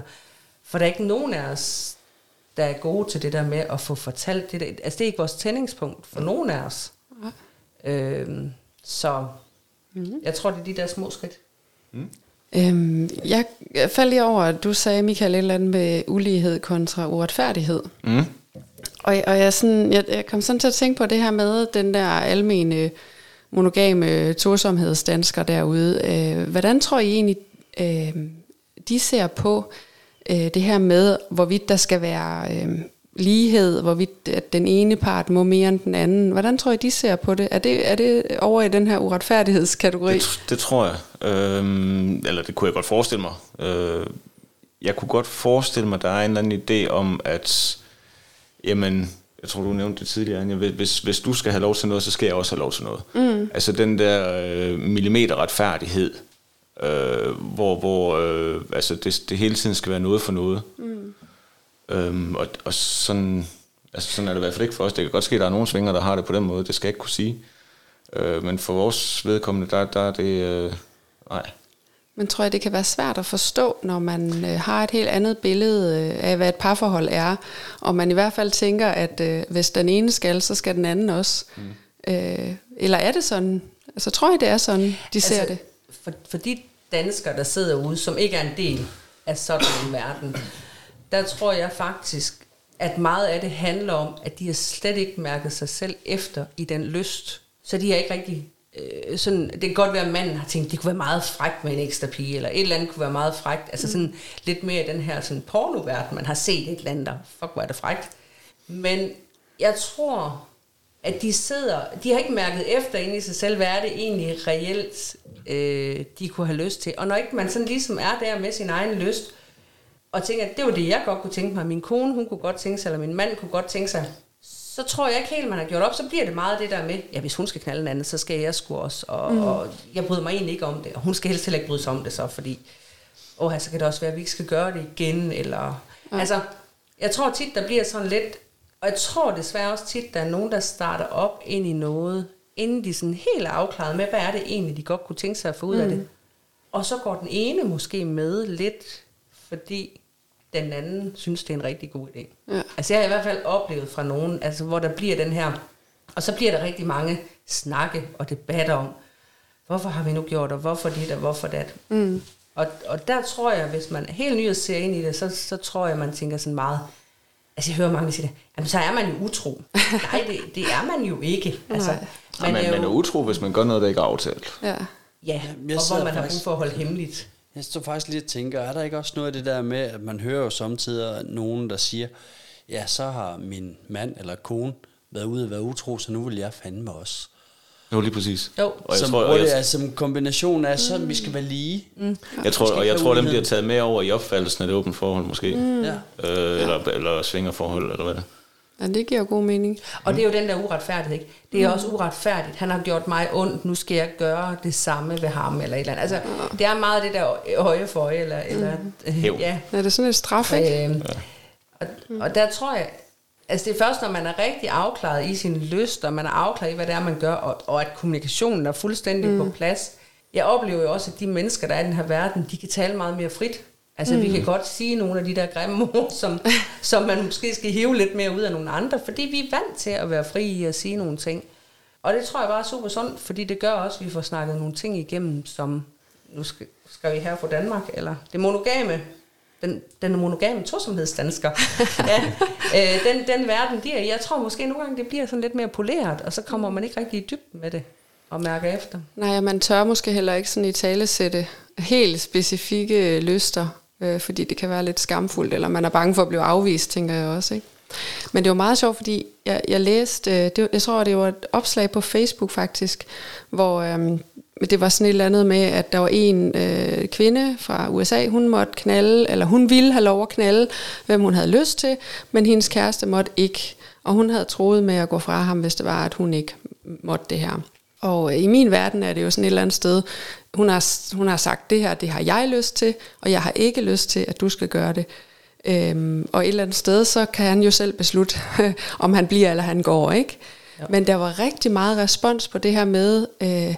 For der er ikke nogen af os, der er gode til det der med at få fortalt det der. Altså det er ikke vores tændingspunkt for nogen af os. Øhm, så mm. jeg tror, det er de der små skridt. Øhm, jeg faldt lige over, at du sagde, Michael, et eller andet med ulighed kontra uretfærdighed. Mm. Og, jeg- og jeg, sådan, jeg, jeg kom sådan til at tænke på det her med den der almene monogame øh, tosomhedsdanskere derude. Øh, hvordan tror I egentlig, øh, de ser på øh, det her med, hvorvidt der skal være øh, lighed, hvorvidt at den ene part må mere end den anden? Hvordan tror I, de ser på det? Er det, er det over i den her uretfærdighedskategori? Det, det tror jeg. Øhm, eller det kunne jeg godt forestille mig. Øh, jeg kunne godt forestille mig, at der er en eller anden idé om, at jamen, jeg tror, du nævnte det tidligere, Anja, hvis- hvis, du skal have lov til noget, så skal jeg også have lov til noget. Mm. Altså den der øh, millimeterretfærdighed, øh, hvor, hvor øh, altså det, det hele tiden skal være noget for noget. Mm. Øhm, og, og sådan, altså sådan er det i hvert fald ikke for os. Det kan godt ske, at der er nogle svinger, der har det på den måde. Det skal jeg ikke kunne sige. Øh, men for vores vedkommende, der, der er det... Øh, nej. Men tror jeg, det kan være svært at forstå, når man øh, har et helt andet billede øh, af, hvad et parforhold er, og man i hvert fald tænker, at øh, hvis den ene skal, så skal den anden også. Mm. Øh, eller er det sådan? Altså tror jeg, det er sådan, de ser det? For, for de danskere, der sidder ude, som ikke er en del af sådan en verden, der tror jeg faktisk, at meget af det handler om, at de har slet ikke mærket sig selv efter i den lyst. Så de har ikke rigtig... Øh, sådan, det kan godt være, at manden har tænkt, det kunne være meget frækt med en ekstra pige, eller et eller andet kunne være meget frækt. Altså sådan lidt mere i den her sådan pornoverden, man har set et eller andet, der, fuck, hvor er det frækt. Men jeg tror, at de sidder, de har ikke mærket efter ind i sig selv, hvad er det egentlig reelt, øh, de kunne have lyst til. Og når ikke man sådan ligesom er der med sin egen lyst, og tænker, at det var det, jeg godt kunne tænke mig, min kone, hun kunne godt tænke sig, eller min mand kunne godt tænke sig, så tror jeg ikke helt, man har gjort op, så bliver det meget det der med, ja, hvis hun skal knalde en anden, så skal jeg sgu også, og, mm. og jeg bryder mig egentlig ikke om det, og hun skal helst heller ikke bryde sig om det så, fordi, åh, så kan det også være, at vi ikke skal gøre det igen, eller, ja. altså, jeg tror tit, der bliver sådan lidt, og jeg tror desværre også tit, der er nogen, der starter op ind i noget, inden de sådan helt er afklaret med, hvad er det egentlig, de godt kunne tænke sig at få ud mm. af det. Og så går den ene måske med lidt, fordi den anden synes, det er en rigtig god idé. Ja. Altså jeg har i hvert fald oplevet fra nogen, altså hvor der bliver den her, og så bliver der rigtig mange snakke og debatter om, hvorfor har vi nu gjort, og hvorfor dit, og hvorfor dat. Mm. Og, og der tror jeg, hvis man er helt ny og ser ind i det, så, så tror jeg, man tænker sådan meget, altså jeg hører mange sige det, jamen så er man jo utro. Nej, det, det er man jo ikke. Altså, Nej. Man, man, man er utro, hvis man gør noget, der ikke er aftalt. Ja. Ja, og hvor man har brug faktisk- for at holde hemmeligt. Jeg står faktisk lidt og tænker, er der ikke også noget af det der med, at man hører jo samtidig nogen, der siger, ja, så har min mand eller kone været ude og været utro, så nu vil jeg fandme også. Jo, lige præcis. Jo. Og jeg som tror, og det jeg, altså som kombination af, sådan vi skal være lige. Mm. jeg tror, og jeg tror, uligheden. bliver taget med over i opfattelsen af det åbent forhold, måske. Mm. Ja. Øh, eller, eller svingerforhold, eller hvad det er. Ja, det giver god mening. Og det er jo den der uretfærdighed, ikke? Det er også uretfærdigt. Han har gjort mig ondt, nu skal jeg gøre det samme ved ham, eller et eller andet. Altså, det er meget det der øje for øje, eller, eller Hævn. ja. Ja, det er sådan et straf, ikke? Øh, og, og der tror jeg, altså det er først, når man er rigtig afklaret i sin lyst, og man er afklaret i, hvad det er, man gør, og, og at kommunikationen er fuldstændig mm. på plads. Jeg oplever jo også, at de mennesker, der er i den her verden, de kan tale meget mere frit. Altså mm. vi kan godt sige nogle af de der grimme ord, som, som man måske skal hive lidt mere ud af nogle andre, fordi vi er vant til at være fri i at sige nogle ting. Og det tror jeg bare er super sundt, fordi det gør også, at vi får snakket nogle ting igennem, som nu skal, skal vi her fra Danmark, eller det monogame, den, den monogame tosomhedsdansker. ja, øh, den, den verden, de er. Jeg tror måske nogle gange, det bliver sådan lidt mere poleret, og så kommer man ikke rigtig i dybden med det og mærker efter. Nej, man tør måske heller ikke sådan i tale sætte helt specifikke lyster, øh, fordi det kan være lidt skamfuldt, eller man er bange for at blive afvist, tænker jeg også. Ikke? Men det var meget sjovt, fordi jeg, jeg læste, øh, det, jeg tror, det var et opslag på Facebook faktisk, hvor øh, det var sådan et eller andet med, at der var en øh, kvinde fra USA, hun måtte knalde, eller hun ville have lov at knalde, hvem hun havde lyst til, men hendes kæreste måtte ikke. Og hun havde troet med at gå fra ham, hvis det var, at hun ikke måtte det her. Og øh, i min verden er det jo sådan et eller andet sted, hun har, hun har sagt, det her, det har jeg lyst til, og jeg har ikke lyst til, at du skal gøre det. Øhm, og et eller andet sted, så kan han jo selv beslutte, om han bliver eller han går, ikke? Ja. Men der var rigtig meget respons på det her med øh,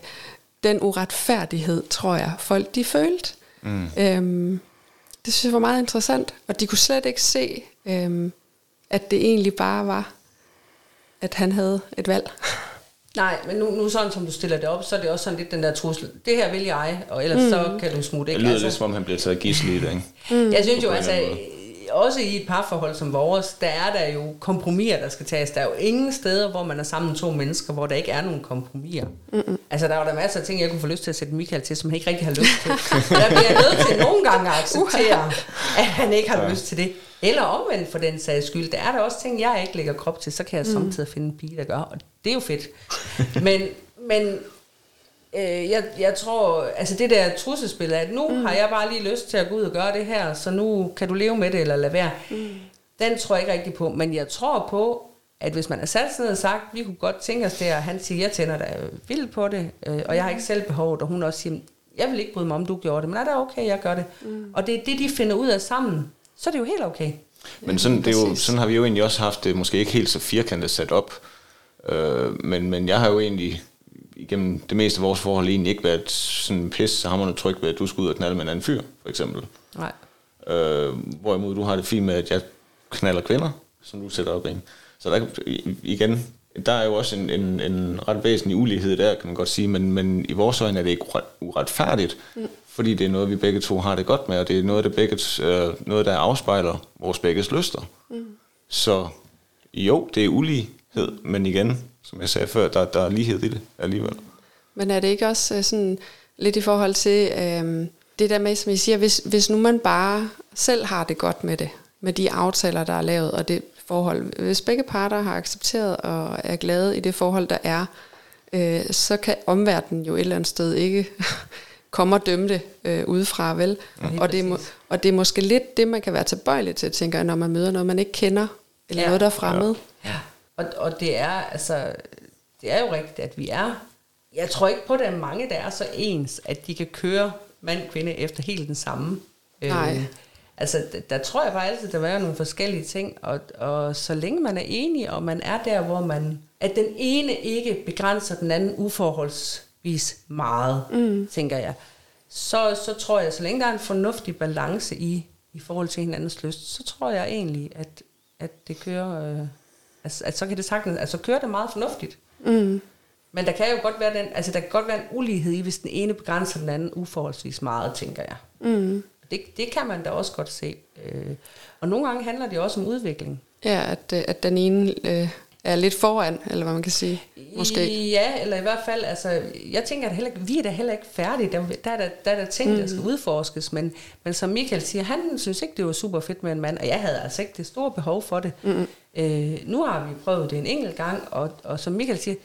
den uretfærdighed, tror jeg, folk de følte. Mm. Øhm, det synes jeg var meget interessant, og de kunne slet ikke se, øhm, at det egentlig bare var, at han havde et valg. Nej, men nu, nu sådan som du stiller det op, så er det også sådan lidt den der trussel. Det her vil jeg, og ellers mm. så kan du smutte. Det Ikke? lyder lidt, som om han bliver taget gissel i det, ikke? Mm. Jeg synes jo altså, også i et parforhold som vores, der er der jo kompromiser, der skal tages. Der er jo ingen steder, hvor man er sammen to mennesker, hvor der ikke er nogen kompromiser. Mm-mm. Altså, der er jo der masser af ting, jeg kunne få lyst til at sætte Michael til, som han ikke rigtig har lyst til. der bliver jeg nødt til nogle gange at acceptere, at han ikke har lyst til det. Eller omvendt for den sags skyld. Der er der også ting, jeg ikke lægger krop til, så kan jeg mm. samtidig finde en pige, der gør. Og det er jo fedt. men, men øh, jeg, jeg tror, altså det der trussespil, at nu mm. har jeg bare lige lyst til at gå ud og gøre det her, så nu kan du leve med det eller lade være. Mm. Den tror jeg ikke rigtig på, men jeg tror på, at hvis man har sat sig ned og sagt, vi kunne godt tænke os det, og han siger, jeg tænder da vildt på det, øh, og jeg har ikke selv behovet, og hun også siger, jeg vil ikke bryde mig om, du gjorde det, men er det okay, jeg gør det. Mm. Og det er det, de finder ud af sammen, så er det jo helt okay. Men sådan, det er jo, sådan har vi jo egentlig også haft det, måske ikke helt så firkantet sat op, øh, men, men jeg har jo egentlig igennem det meste af vores forhold egentlig ikke været sådan pisse hammerende tryg ved, at du skal ud og knalde med en anden fyr, for eksempel. Nej. Øh, hvorimod du har det fint med, at jeg knaller kvinder, som du sætter op, ikke? Så der, igen, der er jo også en, en, en ret væsentlig ulighed der, kan man godt sige, men, men i vores øjne er det ikke uretfærdigt, mm. Fordi det er noget, vi begge to har det godt med, og det er noget, der, begge, øh, noget, der afspejler vores begges lyster. Mm. Så jo, det er ulighed, men igen, som jeg sagde før, der, der er lighed i det alligevel. Men er det ikke også øh, sådan lidt i forhold til øh, det der med, som I siger, hvis, hvis nu man bare selv har det godt med det, med de aftaler, der er lavet, og det forhold, hvis begge parter har accepteret og er glade i det forhold, der er, øh, så kan omverdenen jo et eller andet sted ikke komme og dømme det øh, udefra, vel? Ja, og, det er, må, og det er måske lidt det, man kan være tilbøjelig til, tænker jeg, når man møder noget, man ikke kender, eller Ja. ja. noget, der er fremmed. Ja. Og, og det er altså, det er jo rigtigt, at vi er, jeg tror ikke på, at der er mange, der er så ens, at de kan køre mand kvinde efter helt den samme. Nej. Øh, altså, der, der tror jeg bare altid, der er nogle forskellige ting, og, og så længe man er enig, og man er der, hvor man, at den ene ikke begrænser den anden uforholdsvis meget, mm. tænker jeg, så, så tror jeg, så længe der er en fornuftig balance i, i forhold til hinandens lyst, så tror jeg egentlig, at, at det kører, øh, altså, at så kan det sagtens, altså kører det meget fornuftigt. Mm. Men der kan jo godt være den, altså der kan godt være en ulighed i, hvis den ene begrænser den anden uforholdsvis meget, tænker jeg. Mm. Det, det kan man da også godt se. Øh, og nogle gange handler det også om udvikling. Ja, at, øh, at den ene øh, er lidt foran, eller hvad man kan sige. Måske. Ja, eller i hvert fald, altså, jeg tænker, at heller, vi er da heller ikke færdige. Der, der, er der, der er der ting, der skal udforskes, men, men som Michael siger, han synes ikke, det var super fedt med en mand, og jeg havde altså ikke det store behov for det. Mm. Øh, nu har vi prøvet det en enkelt gang, og, og som Michael siger,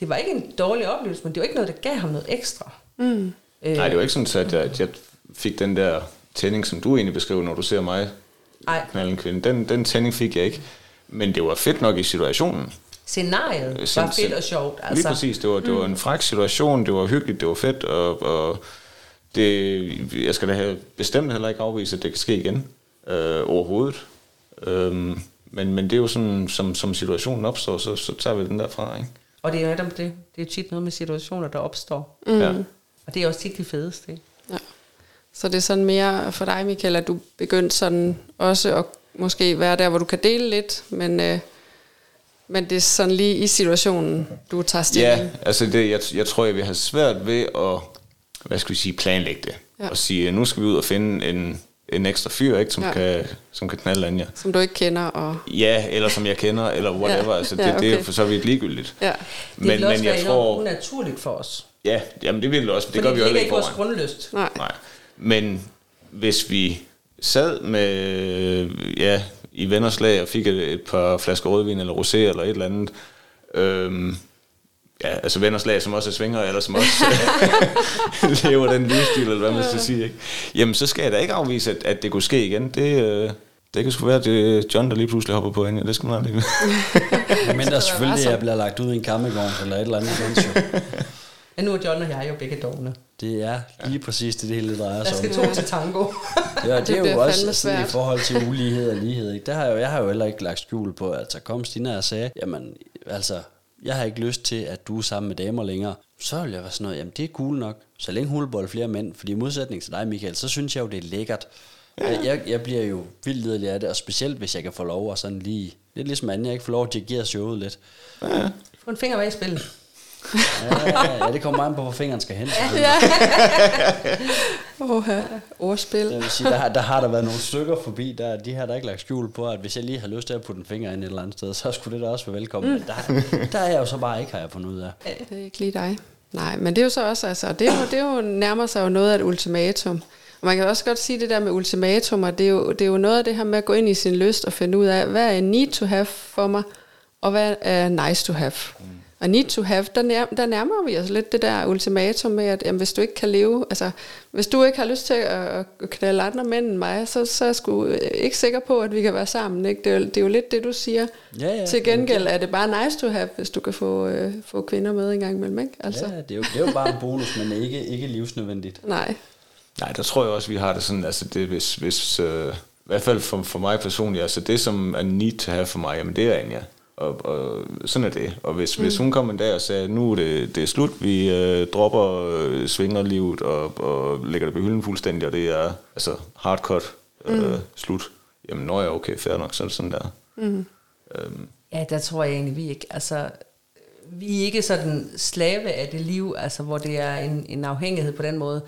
det var ikke en dårlig oplevelse, men det var ikke noget, der gav ham noget ekstra. Mm. Øh, Nej, det var ikke sådan, at jeg, at jeg fik den der tænding, som du egentlig beskriver, når du ser mig Nej. knalde en kvinde. Den, den tænding fik jeg ikke. Men det var fedt nok i situationen. Scenariet Øh, var fedt og sjovt. Altså. Lige præcis, det var, det var en fræk situation, det var hyggeligt, det var fedt, og, og det, jeg skal da have bestemt heller ikke afvise, at det kan ske igen øh, overhovedet. Øhm, men, men det er jo sådan, som, som situationen opstår, så, så tager vi den derfra, ikke? Og det er netop det. Det er tit noget med situationer, der opstår. Mm. Ja. Og det er også tit de fedeste. Ikke? Ja. Så det er sådan mere for dig, Michael, at du begyndte sådan også at måske være der, hvor du kan dele lidt, men, øh, men det er sådan lige i situationen, du tager stilling. Ja, altså det, jeg, jeg tror, jeg vil have svært ved at, hvad skal vi sige, planlægge det. Ja. Og sige, nu skal vi ud og finde en, en ekstra fyr, ikke, som, Ja. kan, som kan knalde Anja. Som du ikke kender. Og, Ja, eller som jeg kender, eller whatever. Ja. Altså, det, Ja, okay. det er for så vidt ligegyldigt. ja. Det Men, vil også men være jeg enormt tror... unaturligt for os. Ja, jamen det vil det også. Det Fordi gør vi jo det heller ligger ikke ikke vores grundlyst. Nej. Nej. Men hvis vi sad med, ja, i vennerslag og fik et, et par flasker rødvin eller rosé eller et eller andet, øhm, ja, altså vennerslag, som også er svinger, eller som også lever den livsstil, eller hvad man skal sige, ikke? Jamen, så skal jeg da ikke afvise, at, at det kunne ske igen. Det, øh, det kan sgu være, at det er John, der lige pludselig hopper på hende. Det skal man aldrig. Men der selvfølgelig, jeg bliver lagt ud i en kammegård eller et eller andet Men nu er John og jeg jo begge dogne. Det er lige præcis det, det hele drejer Der sig om. skal to til tango. Ja, det, Det er jo også sådan i forhold til ulighed og lighed. Ikke? Der har jeg, jo, jeg har jo heller ikke lagt skjul på, at så kom Stina og sagde, jamen, altså, jeg har ikke lyst til, at du er sammen med damer længere. Så vil jeg være sådan noget, jamen det er cool nok, så længe hun bold flere mænd. Fordi i modsætning til dig, Michael, så synes jeg jo, det er lækkert. Jeg, jeg, jeg bliver jo vildt lidelig af det, og specielt hvis jeg kan få lov at sådan lige, lidt ligesom Anja, ikke få lov at dirigere showet lidt. Få en finger med i spillet. Ja, ja, ja, det kommer meget på, hvor fingeren skal hen. selvfølgelig. Åh, ordspil. Jeg vil sige, der, har- der har der været nogle stykker forbi, der, de har der ikke lagt skjul på, at hvis jeg lige har lyst til at putte en finger ind et eller andet sted, så skulle det da også være velkommen. Men der, der er jeg jo så bare ikke, har jeg fundet ud af. Det er ikke lige dig. Nej, men det er jo så også, altså, det er jo, det er jo nærmer sig jo noget af et ultimatum. Og man kan også godt sige det der med ultimatumer, det er, jo, det er jo noget af det her med at gå ind i sin lyst og finde ud af, hvad er need to have for mig, og hvad er nice to have. Mm. Og need to have, der, nær, der nærmer vi os lidt det der ultimatum med, at jamen, hvis du ikke kan leve, altså hvis du ikke har lyst til at, at knalde andre mænd end mig, så, så er jeg sgu ikke sikker på, at vi kan være sammen. Ikke? Det, er, jo, det er jo lidt det, du siger. Ja, ja. Til gengæld er det bare nice to have, hvis du kan få, øh, få kvinder med en gang imellem. Ikke? Altså, Ja, det er, jo, det er jo bare en bonus, men ikke, ikke livsnødvendigt. Nej. Nej, der tror jeg også, vi har det sådan, altså det, hvis, hvis øh, i hvert fald for, for mig personligt, altså det, som er need to have for mig, jamen det er Anja. Og, og sådan er det. Og hvis, mm. hvis hun kom en dag og sagde, nu er det, det er slut, vi øh, dropper øh, svingerlivet og, og lægger det på hylden fuldstændig, og det er altså hardcut øh, mm. slut, jamen når jeg okay, fair nok, så er det sådan der. Mm. Øhm, Ja, der tror jeg egentlig, vi ikke, altså, vi er ikke sådan slave af det liv, altså, hvor det er en, en afhængighed på den måde.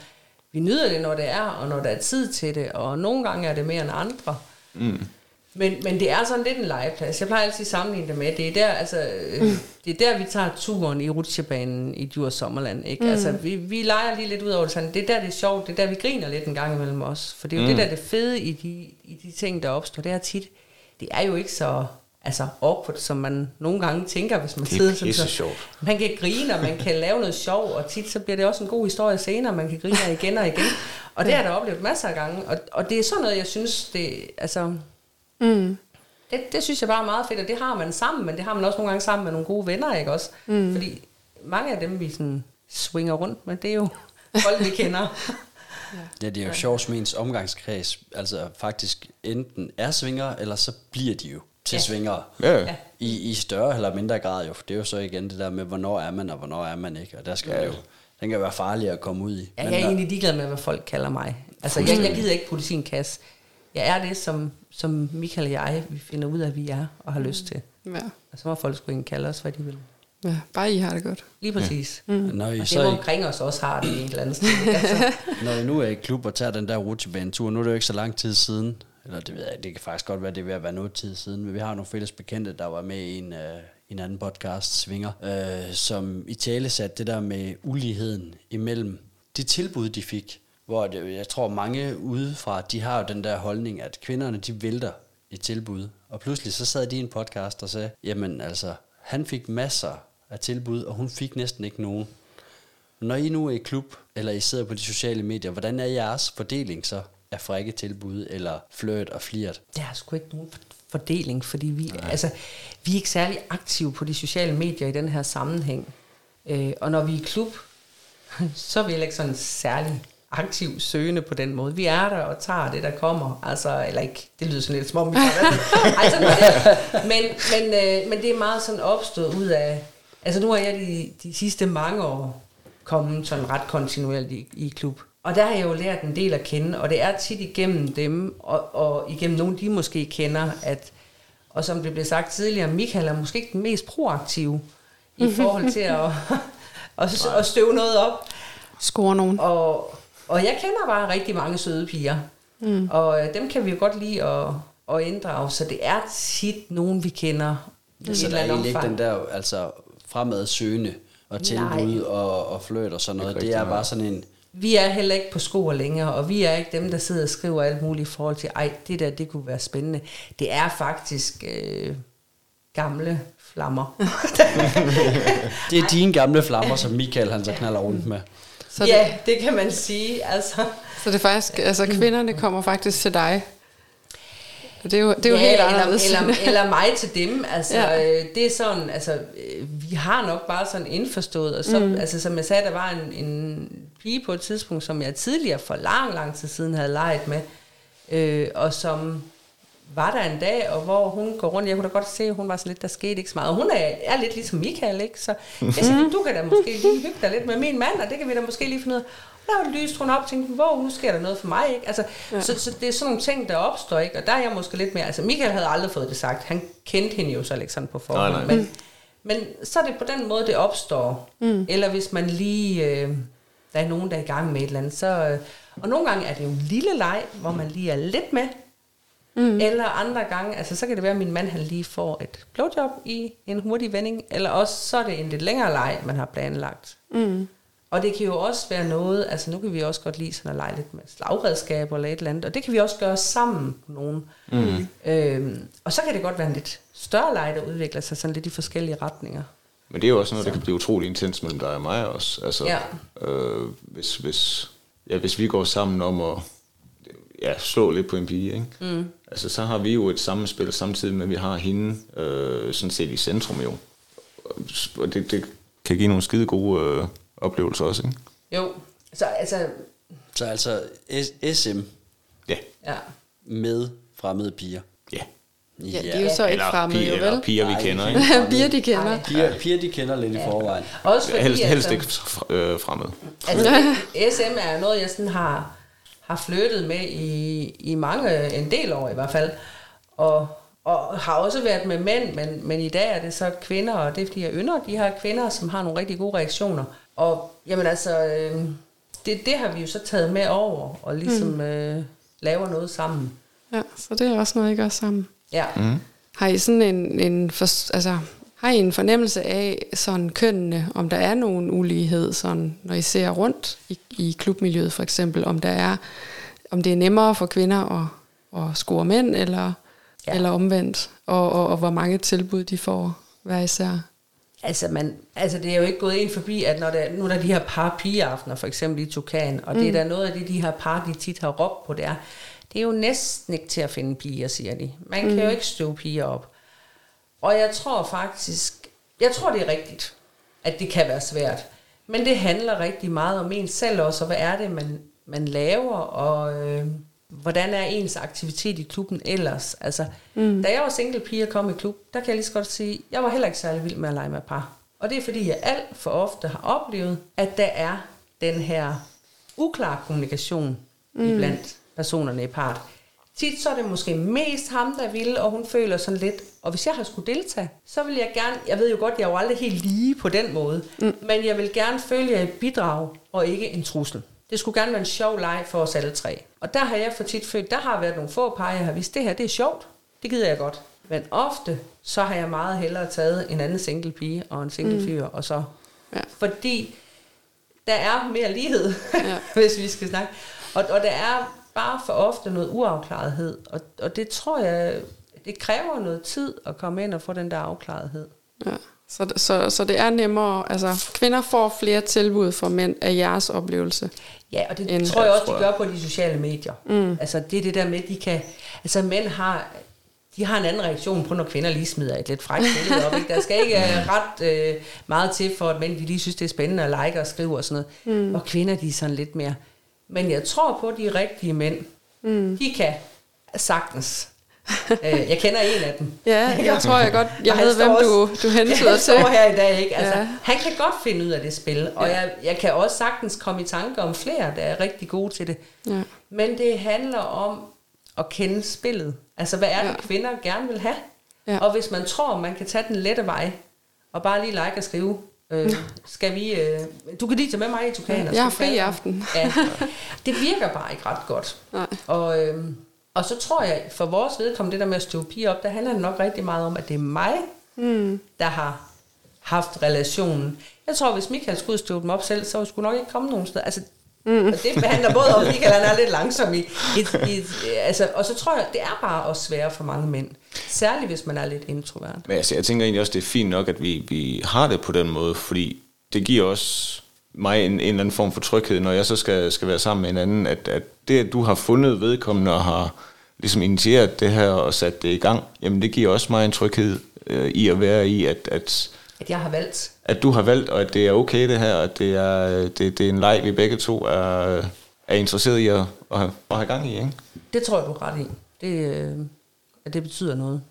Vi nyder det, når det er, og når der er tid til det, og nogle gange er det mere end andre. mm. Men, men det er sådan lidt en legeplads. Jeg plejer altid at sammenligne det med, det er der, altså, øh, det er der, vi tager turen i rutsjebanen i Djurs Sommerland. Ikke? Mm. Altså, vi, vi leger lige lidt ud over det sådan. Det er der, det er sjovt. Det er der, vi griner lidt en gang imellem os. For det er jo mm. det der, det fede i de, i de ting, der opstår. Det er tit, det er jo ikke så altså awkward, som man nogle gange tænker, hvis man Det er sidder sådan. Så, sjovt. man kan grine, og man kan lave noget sjov, og tit så bliver det også en god historie senere, man kan grine af igen og igen. Og det har jeg da oplevet masser af gange. Og, og det er sådan noget, jeg synes, det, altså, Mm. det, det synes jeg bare er meget fedt, og det har man sammen, men det har man også nogle gange sammen med nogle gode venner, ikke også? Mm. Fordi mange af dem, vi sådan swinger rundt med, det er jo folk, vi kender. Ja, det er jo sjovt, som ens omgangskreds altså faktisk enten er svinger, eller så bliver de jo til Ja. ja. svingere. Ja, Ja. I, I større eller mindre grad jo. Det er jo så igen det der med, hvornår er man, og hvornår er man ikke. Og der skal ja. Ja. jo, den kan være farlig at komme ud i. Ja, Men jeg er der- egentlig ligeglad med, hvad folk kalder mig. Altså, jeg, jeg gider ikke putte sin kasse. Jeg er det, som, som Michael og jeg, vi finder ud af, at vi er og har lyst til. Ja. Og så må folk sgu ikke kalde os, hvad de vil. ja, bare I har det godt. Lige præcis. Ja. Når I, Og så dem ikke, omkring os også har det i et eller andet sted. Altså, når I nu er i klub og tager den der rutsjebanetur, nu er det jo ikke så lang tid siden, eller det ved jeg, det kan faktisk godt være, det er ved at være noget tid siden, men vi har nogle fælles bekendte, der var med i en, øh, en anden podcast, Svinger, øh, som i tale satte det der med uligheden imellem de tilbud, de fik, hvor det, jeg tror mange udefra, de har jo den der holdning, at kvinderne, de vælter et tilbud, og pludselig så sad de i en podcast og sagde, jamen altså, han fik masser af tilbud, og hun fik næsten ikke nogen. Når I nu er i klub, eller I sidder på de sociale medier, hvordan er jeres fordeling så af frække tilbud, eller flørt og flirt? Der er sgu ikke nogen fordeling, fordi vi, altså, vi er ikke særlig aktive på de sociale medier i den her sammenhæng. Øh, og når vi er i klub, så er vi ikke sådan særlig aktiv søgende på den måde. Vi er der og tager det, der kommer. Altså, eller ikke, det lyder sådan lidt som om vi det. Men, men, øh, men det er meget sådan opstået ud af... Altså nu har jeg de, de sidste mange år kommet sådan ret kontinuerligt i, i klub. Og der har jeg jo lært en del at kende, og det er tit igennem dem, og, og igennem nogen, de måske kender, at, og som det blev sagt tidligere, Michael er måske ikke den mest proaktive i forhold til at, at, at støve noget op. Score nogen. Og, og jeg kender bare rigtig mange søde piger, mm. og øh, dem kan vi jo godt lide at, at inddrage, så det er tit nogen, vi kender. i Så der er egentlig ikke omfang. den der altså, fremad søgende og tilbud og, og flørt og sådan noget. Det er rigtig, bare nej. sådan en... Vi er heller ikke på skoer længere, og vi er ikke dem, der sidder og skriver alt muligt i forhold til, ej, det der, det kunne være spændende. Det er faktisk øh, gamle flammer. Det er dine gamle flammer, som Michael han så knaller rundt med. Så, ja, det, det kan man sige. Altså, så det er faktisk, altså kvinderne kommer faktisk til dig. Det er jo, det er jo ja, helt anderledes. Eller, eller, eller mig til dem. Altså, ja. øh, det er sådan, altså, øh, vi har nok bare sådan indforstået. Og så, mm. altså, som jeg sagde, der var en, en pige på et tidspunkt, som jeg tidligere for lang, lang tid siden havde leget med. Øh, og som var der en dag, og hvor hun går rundt, jeg kunne da godt se, at hun var sådan lidt, der skete ikke så meget. Og hun er, er lidt ligesom Michael, ikke? Så jeg siger, du kan da måske lige hygge dig lidt med min mand, og det kan vi da måske lige finde ud af. Og der lyste hun op og tænkte, hvor nu sker der noget for mig, ikke? Altså, ja. så, så, det er sådan nogle ting, der opstår, ikke? Og der er jeg måske lidt mere, altså Michael havde aldrig fået det sagt, han kendte hende jo så ikke sådan på forhånd, Nej, nej. men, men så er det på den måde, det opstår. Mm. Eller hvis man lige, øh, der er nogen, der er i gang med et eller andet, så, øh, og nogle gange er det jo en lille leg, hvor man lige er lidt med, Mm. Eller andre gange, altså så kan det være, at min mand han lige får et blowjob i en hurtig vending, eller også så er det en lidt længere leg, man har planlagt. Mm. Og det kan jo også være noget, altså nu kan vi også godt lide sådan at lege lidt med slagredskaber eller et eller andet, og det kan vi også gøre sammen på nogen. Mm. Øhm, og så kan det godt være en lidt større leg, der udvikler sig sådan lidt i forskellige retninger. Men det er jo også noget, der kan blive utrolig intens mellem dig og mig også. Altså, Ja. øh, hvis, hvis, ja, hvis vi går sammen om at ja, slå lidt på en pige, ikke? Mm. Altså, så har vi jo et sammenspil samtidig med, at vi har hende øh, sådan set i centrum jo. Og det, det kan give nogle skide gode øh, oplevelser også, ikke? Jo, så altså, Så altså SM Ja. ja. med fremmede piger. Ja. Ja, de er jo så ikke fremmede, piger, jo eller vel? piger, vi kender, ikke? Piger, de kender. Piger, piger de kender lidt i forvejen. Også fordi, Helst, helst altså, ikke øh, fremmed. Altså, SM er noget, jeg sådan har, har flyttet med i, i mange, en del år i hvert fald. Og, og har også været med mænd, men, men i dag er det så kvinder, og det er fordi, jeg ynder de her kvinder, som har nogle rigtig gode reaktioner. Og jamen altså, øh, det, det har vi jo så taget med over, og ligesom mm. øh, laver noget sammen. Ja, så det er også noget, I gør sammen. Ja. Mm. Har I sådan en, en for, altså, har I en fornemmelse af sådan kønnene, om der er nogen ulighed, sådan, når I ser rundt i, i klubmiljøet for eksempel, om der er, om det er nemmere for kvinder at, at score mænd, eller, Ja. eller omvendt, og, og, og hvor mange tilbud de får hver især? Altså, man, altså, det er jo ikke gået ind forbi, at når der, nu er der de her par pigeaftener, for eksempel i Tukan, og mm. det er der noget af det, de her par, de tit har råbt på, det er, det er jo næsten ikke til at finde piger, siger de. Man kan jo ikke støve piger op. Og jeg tror faktisk, jeg tror det er rigtigt, at det kan være svært. Men det handler rigtig meget om en selv også, og hvad er det, man, man laver, og øh, hvordan er ens aktivitet i klubben ellers. Altså, mm. da jeg var single pige og kom i klub, der kan jeg lige så godt sige, jeg var heller ikke særlig vild med at lege med par. Og det er fordi, jeg alt for ofte har oplevet, at der er den her uklar kommunikation mm. blandt personerne i part. Tit så er det måske mest ham, der vil, og hun føler sådan lidt, og hvis jeg har skulle deltage, så vil jeg gerne, jeg ved jo godt, jeg er jo aldrig helt lige på den måde, mm. men jeg vil gerne føle, at jeg er et bidrag, og ikke en trussel. Det skulle gerne være en sjov leg for os alle tre. Og der har jeg for tit følt, der har været nogle få par, jeg har vist, det her det er sjovt, det gider jeg godt. Men ofte, så har jeg meget hellere taget en anden single pige og en single mm. fyr, og så, Ja. fordi der er mere lighed, Ja. hvis vi skal snakke. Og, og der er bare for ofte noget uafklarethed, og, og det tror jeg, det kræver noget tid at komme ind og få den der afklarethed. Ja. Så, så, så det er nemmere, altså kvinder får flere tilbud fra mænd af jeres oplevelse. Ja, og det End- tror jeg også, tror de jeg. gør på de sociale medier. Mm. Altså det er det der med, de kan... Altså mænd har... De har en anden reaktion på, når kvinder lige smider et lidt frækt billede op. Ikke? Der skal ikke uh, ret uh, meget til, for at mænd de lige synes, det er spændende at like og skrive og sådan noget. Mm. Og kvinder, de er sådan lidt mere... Men jeg tror på, at de rigtige mænd, mm. de kan sagtens. uh, jeg kender en af dem. Ja, jeg tror jeg godt, jeg ved, hvem du, også- du hentyder han til. står her i dag, ikke? Altså, Ja. ja. Han kan godt finde ud af det spil, og Ja. jeg, jeg kan også sagtens komme i tanke om flere, der er rigtig gode til det. Ja. Men det handler om at kende spillet. Altså, hvad er det, Ja. kvinder gerne vil have? Ja. Og hvis man tror, man kan tage den lette vej, og bare lige like og skrive, øh, skal vi... Øh, du kan lige tage med mig i Tukan. og Jeg har fri i aften. Ja, det virker bare ikke ret godt. Nej. Og, øhm, og så tror jeg, for vores vedkommende, det der med at støve piger op, der handler det nok rigtig meget om, at det er mig, mm. der har haft relationen. Jeg tror, hvis Michael skulle støve dem op selv, så skulle nok ikke komme nogen steder. Altså, mm. Og det handler både om, at Michael han er lidt langsom i, i, i altså, og så tror jeg, det er bare også sværere for mange mænd. Særligt, hvis man er lidt introvert. Men altså, jeg tænker egentlig også, det er fint nok, at vi, vi har det på den måde, fordi det giver også mig en, en eller anden form for tryghed, når jeg så skal, skal være sammen med en anden, at, at det, at du har fundet vedkommende og har ligesom initieret det her og sat det i gang, jamen det giver også mig en tryghed øh, i at være i, at, at, At jeg har valgt. at du har valgt, og at det er okay det her, og at det er, det, det er en leg, vi begge to er, er interesseret i at, at, have, at have gang i, ikke? Det tror jeg, du er ret i. Det, øh, at det betyder noget.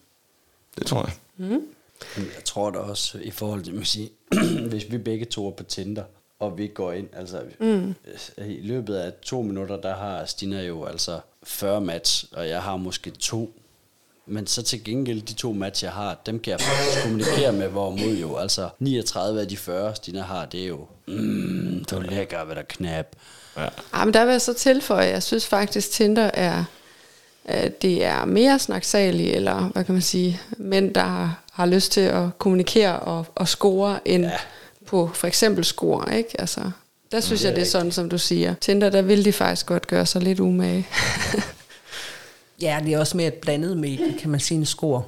Det tror jeg. Men Jeg tror da også, i forhold til, man sige, hvis vi begge to er på Tinder, og vi går ind, altså mm. i løbet af to minutter, der har Stina jo altså 40 match, og jeg har måske to. Men så til gengæld, de to match, jeg har, dem kan jeg faktisk kommunikere med, hvorimod jo, altså 39 af de 40, Stina har, det er jo, mm, du er lækker, hvad der knap. Ja. Ja, men der vil jeg så tilføje, jeg synes faktisk, Tinder er, øh, det er mere snaksalige, eller hvad kan man sige, mænd, der har, har lyst til at kommunikere og, og score, end Ja. på for eksempel score, ikke? Altså, der synes det jeg, det er sådan, som du siger. Tinder, der vil de faktisk godt gøre sig lidt umage. Ja, det er også mere et blandet medie, kan man sige, en score.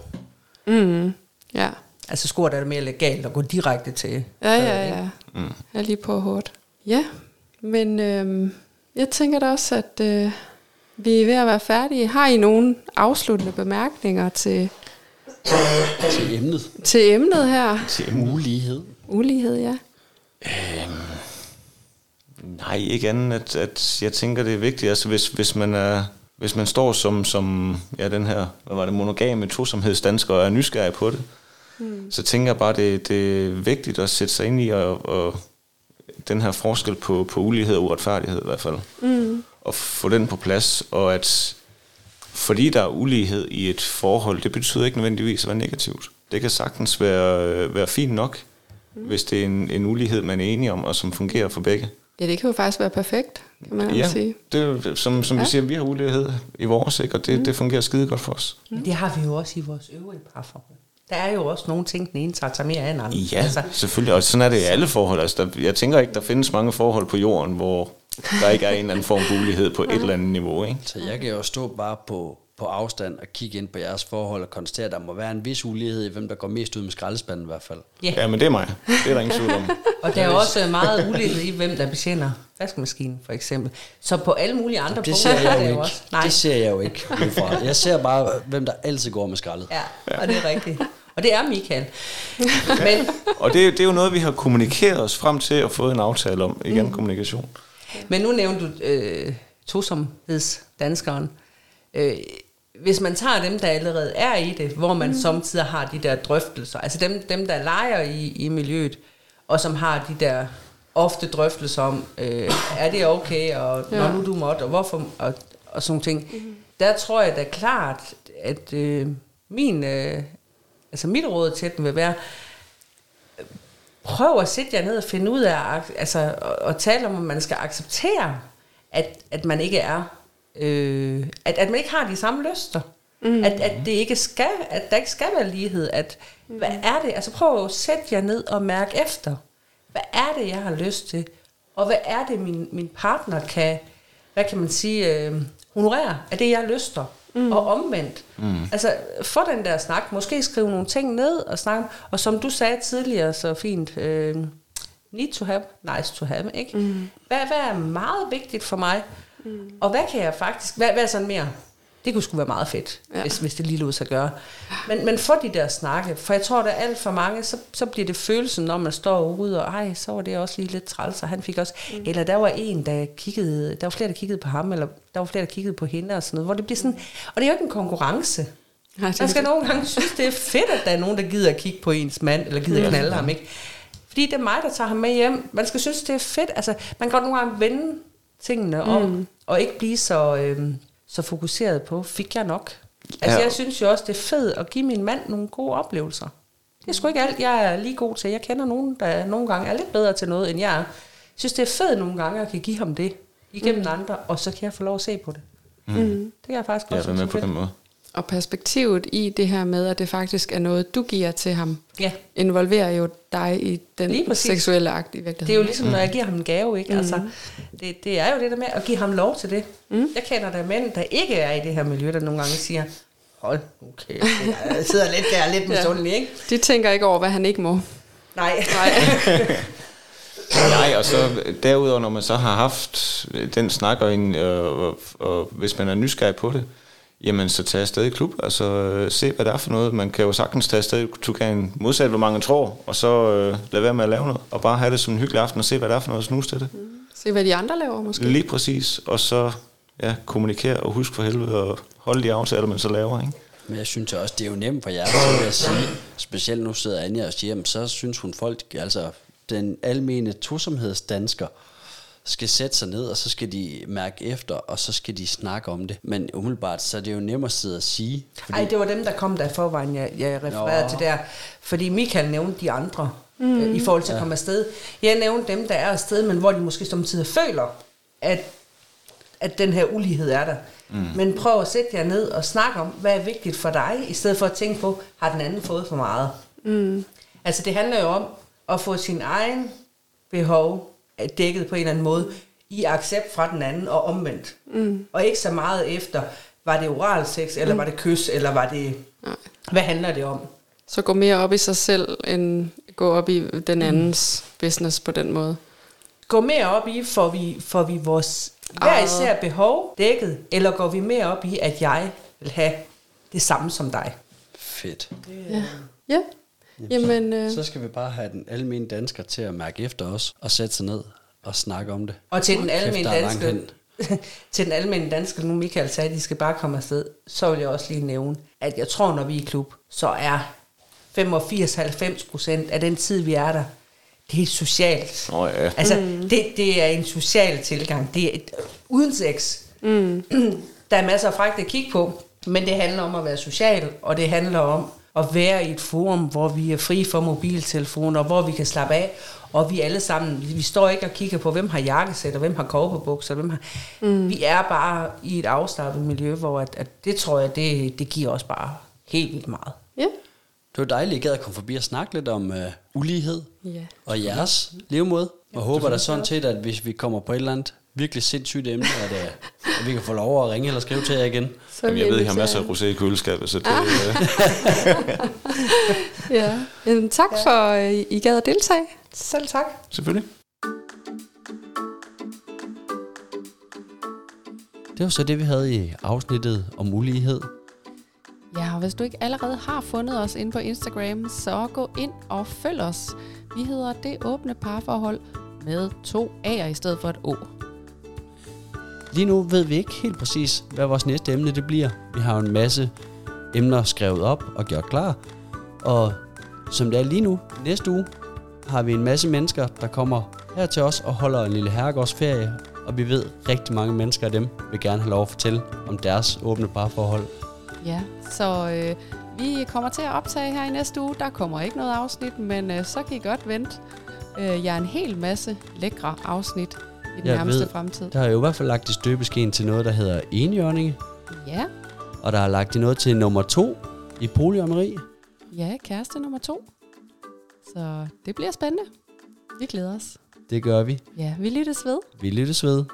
mm, ja. Altså score, der er det mere legalt at gå direkte til. Ja, ja, ja. Mm. Jeg er lige på hårdt. Ja, men øhm, jeg tænker da også, at øh, vi er ved at være færdige. Har I nogle afsluttende bemærkninger til, Til emnet. til emnet her? Til ulighed. Ulighed, ja. Nej, ikke andet, at, at jeg tænker, det er vigtigt. Altså, hvis, hvis, man, er, hvis man står som, som ja, den her, hvad var det, monogame tosomhedsdansker og er nysgerrig på det, mm. så tænker jeg bare, det, det er vigtigt at sætte sig ind i og, og den her forskel på, på ulighed og uretfærdighed i hvert fald. Mm. Og få den på plads, og at fordi der er ulighed i et forhold, det betyder ikke nødvendigvis at være negativt. Det kan sagtens være, øh, være fint nok, mm. hvis det er en, en ulighed, man er enige om, og som fungerer for begge. Ja, det kan jo faktisk være perfekt, kan man Ja, sige. det, som, som ja. vi siger, vi har ulighed i vores, ikke? og det, mm. det fungerer skide godt for os. Men det har vi jo også i vores øvrige parforhold. Der er jo også nogle ting, den ene tager mere af end anden. Ja, altså. selvfølgelig, og sådan er det i alle forhold. Altså, der, jeg tænker ikke, der findes mange forhold på jorden, hvor der ikke er en eller anden form for ulighed på et eller andet niveau. Ikke? Så jeg kan jo stå bare på, på afstand og kigge ind på jeres forhold og konstatere, at der må være en vis ulighed i, hvem der går mest ud med skraldespanden i hvert fald. Ja. Ja, men det er mig. Det er der ingen tvivl om. Og der er også meget ulighed i, hvem der betjener vaskemaskinen, for eksempel. Så på alle mulige andre Det punkter ser er jeg det jo ikke. også. Nej, Det ser jeg jo ikke udefra. Jeg ser bare, hvem der altid går med skraldet. ja, og det er rigtigt. Og det er Michael. Men, Og det, det er jo noget, vi har kommunikeret os frem til at få en aftale om. Igen, mm. kommunikation. men nu nævnte du øh, tosomhedsdanskeren. Øh, hvis man tager dem, der allerede er i det, hvor man mm. samtidig har de der drøftelser, altså dem, dem der leger i, i miljøet, og som har de der ofte drøftelser om, øh, er det okay, og ja. Når nu du måtte, og hvorfor, og, og sådan ting. Mm. Der tror jeg da klart, at øh, min, øh, altså mit råd til den vil være, prøv at sætte jer ned og finde ud af, altså, og, og tale om, at man skal acceptere, at, at man ikke er, øh, at, at man ikke har de samme lyster. Mm. At, at, det ikke skal, at der ikke skal være lighed. At, mm. Hvad er det? Altså prøv at sætte jer ned og mærke efter. Hvad er det, jeg har lyst til? Og hvad er det, min, min partner kan, hvad kan man sige, øh, honorere af det, jeg lyster? Mm. Og omvendt. Mm. Altså, få den der snak. Måske skrive nogle ting ned og snakke. Og som du sagde tidligere så fint, øh, need to have, nice to have, ikke? Mm. Hvad, hvad er meget vigtigt for mig? Mm. Og hvad kan jeg faktisk, hvad, hvad er sådan mere? Det kunne sgu være meget fedt, ja. hvis, hvis det lige lod sig gøre. Men, men for de der snakke, for jeg tror, der er alt for mange, så, så bliver det følelsen, når man står ude, og ej, så var det også lige lidt træls, og han fik også, mm. eller der var en, der kiggede, der var flere, der kiggede på ham, eller der var flere, der kiggede på hende, og sådan noget, hvor det bliver sådan, og det er jo ikke en konkurrence. Nej, man skal nogle gange synes, det er fedt, at der er nogen, der gider at kigge på ens mand, eller gider at knalde ja. ham, ikke? Fordi det er mig, der tager ham med hjem. Man skal synes, det er fedt. Altså, man kan godt nogle gange vende tingene om, mm. og ikke blive så... Øh, så fokuseret på, fik jeg nok? Altså ja. jeg synes jo også, det er fedt at give min mand nogle gode oplevelser. Det er sgu ikke alt, jeg er lige god til. Jeg kender nogen, der nogle gange er lidt bedre til noget, end jeg er. Jeg synes, det er fedt nogle gange at kan give ham det igennem mm. andre, og så kan jeg få lov at se på det. Mm. Mm. Det kan jeg faktisk godt ja, med på den måde. Og perspektivet i det her med, at det faktisk er noget, du giver til ham, ja. involverer jo dig i den seksuelle akt i virkeligheden. Det er jo ligesom, når jeg giver ham en gave. Ikke? Mm. Altså, det, det er jo det der med at give ham lov til det. Mm. Jeg kender der mænd, der ikke er i det her miljø, der nogle gange siger, hold okay, jeg sidder lidt der lidt med ja. ikke? De tænker ikke over, hvad han ikke må. Nej. Nej. Nej, og så derudover, når man så har haft den snak, og, en, og, og, og hvis man er nysgerrig på det, jamen så tag afsted i klub, altså øh, se hvad det er for noget. Man kan jo sagtens tage afsted du kan modsat, hvor mange tror, og så øh, lade være med at lave noget, og bare have det som en hyggelig aften og se hvad det er for noget, og snuse til det. Mm. Se hvad de andre laver måske. Lige præcis, og så ja, kommunikere og husk for helvede at holde de aftaler, man så laver, ikke? Men jeg synes også, det er jo nemt for jer, så vil jeg sige, specielt nu sidder Anja og siger, jamen, så synes hun folk, altså den almene tosomhedsdansker, skal sætte sig ned, og så skal de mærke efter, og så skal de snakke om det. Men umiddelbart, så er det jo nemmere at sidde og sige. Fordi... Ej, det var dem, der kom der forvejen, jeg, jeg refererede Nå. til der. Fordi Michael nævnte de andre, mm. øh, i forhold til ja. at komme afsted. Jeg nævnte dem, der er afsted, men hvor de måske samtidig føler, at, at den her ulighed er der. Mm. Men prøv at sætte jer ned og snakke om, hvad er vigtigt for dig, i stedet for at tænke på, har den anden fået for meget? Mm. Altså det handler jo om at få sin egen behov dækket på en eller anden måde i accept fra den anden og omvendt. Mm. Og ikke så meget efter, var det oral sex, eller mm. var det kys, eller var det... Nej. Hvad handler det om? Så gå mere op i sig selv, end gå op i den mm. andens mm. business på den måde. Gå mere op i, får vi, får vi vores hver især behov dækket, eller går vi mere op i, at jeg vil have det samme som dig? Fedt. Ja. ja. Jamen, Jamen, så, øh... så skal vi bare have den almindelige dansker til at mærke efter os, og sætte sig ned og snakke om det. Og til den almindelige dansker, til den almindelige dansker, nu Michael sagde, at de skal bare komme afsted, så vil jeg også lige nævne, at jeg tror, når vi er i klub, så er 85-90 procent af den tid, vi er der, det er socialt. Oh, ja. Altså, mm. det, det er en social tilgang. Det er et, uden sex. Mm. der er masser af fragt at kigge på, men det handler om at være social, og det handler om at være i et forum, hvor vi er fri for mobiltelefoner, og hvor vi kan slappe af, og vi alle sammen, vi står ikke og kigger på, hvem har jakkesæt, og hvem har korpebukser, hvem har... Mm. Vi er bare i et afslappet miljø, hvor at, at det tror jeg, det, det giver os bare helt vildt meget. Ja. Det var dejligt, at komme forbi og snakke lidt om uh, ulighed ja. og jeres levemåde. Og ja, håber da sådan set, at hvis vi kommer på et eller andet virkelig sindssygt emne, at, uh, at vi kan få lov at ringe eller skrive til jer igen. Så Jamen, jeg ved, I har masser af rosé i køleskabet, så det... Ah. ja. Jamen, tak ja. for, at uh, I gad at deltage. Selv tak. Selvfølgelig. Det var så det, vi havde i afsnittet om ulighed. Ja, og hvis du ikke allerede har fundet os inde på Instagram, så gå ind og følg os. Vi hedder Det Åbne Parforhold med to A'er i stedet for et O. Lige nu ved vi ikke helt præcis, hvad vores næste emne det bliver. Vi har en masse emner skrevet op og gjort klar. Og som det er lige nu, næste uge, har vi en masse mennesker, der kommer her til os og holder en lille herregårdsferie. Og vi ved, at rigtig mange mennesker af dem vil gerne have lov at fortælle om deres åbne parforhold. Ja, så øh, vi kommer til at optage her i næste uge. Der kommer ikke noget afsnit, men øh, så kan I godt vente. Øh, jeg har en hel masse lækre afsnit i den jeg nærmeste ved, fremtid. Der er jo i hvert fald lagt i støbeskeen til noget, der hedder enhjørninge. Ja. Og der er lagt i noget til nummer to i polyameri. Ja, kæreste nummer to. Så det bliver spændende. Vi glæder os. Det gør vi. Ja, vi lyttes ved. Vi lyttes ved.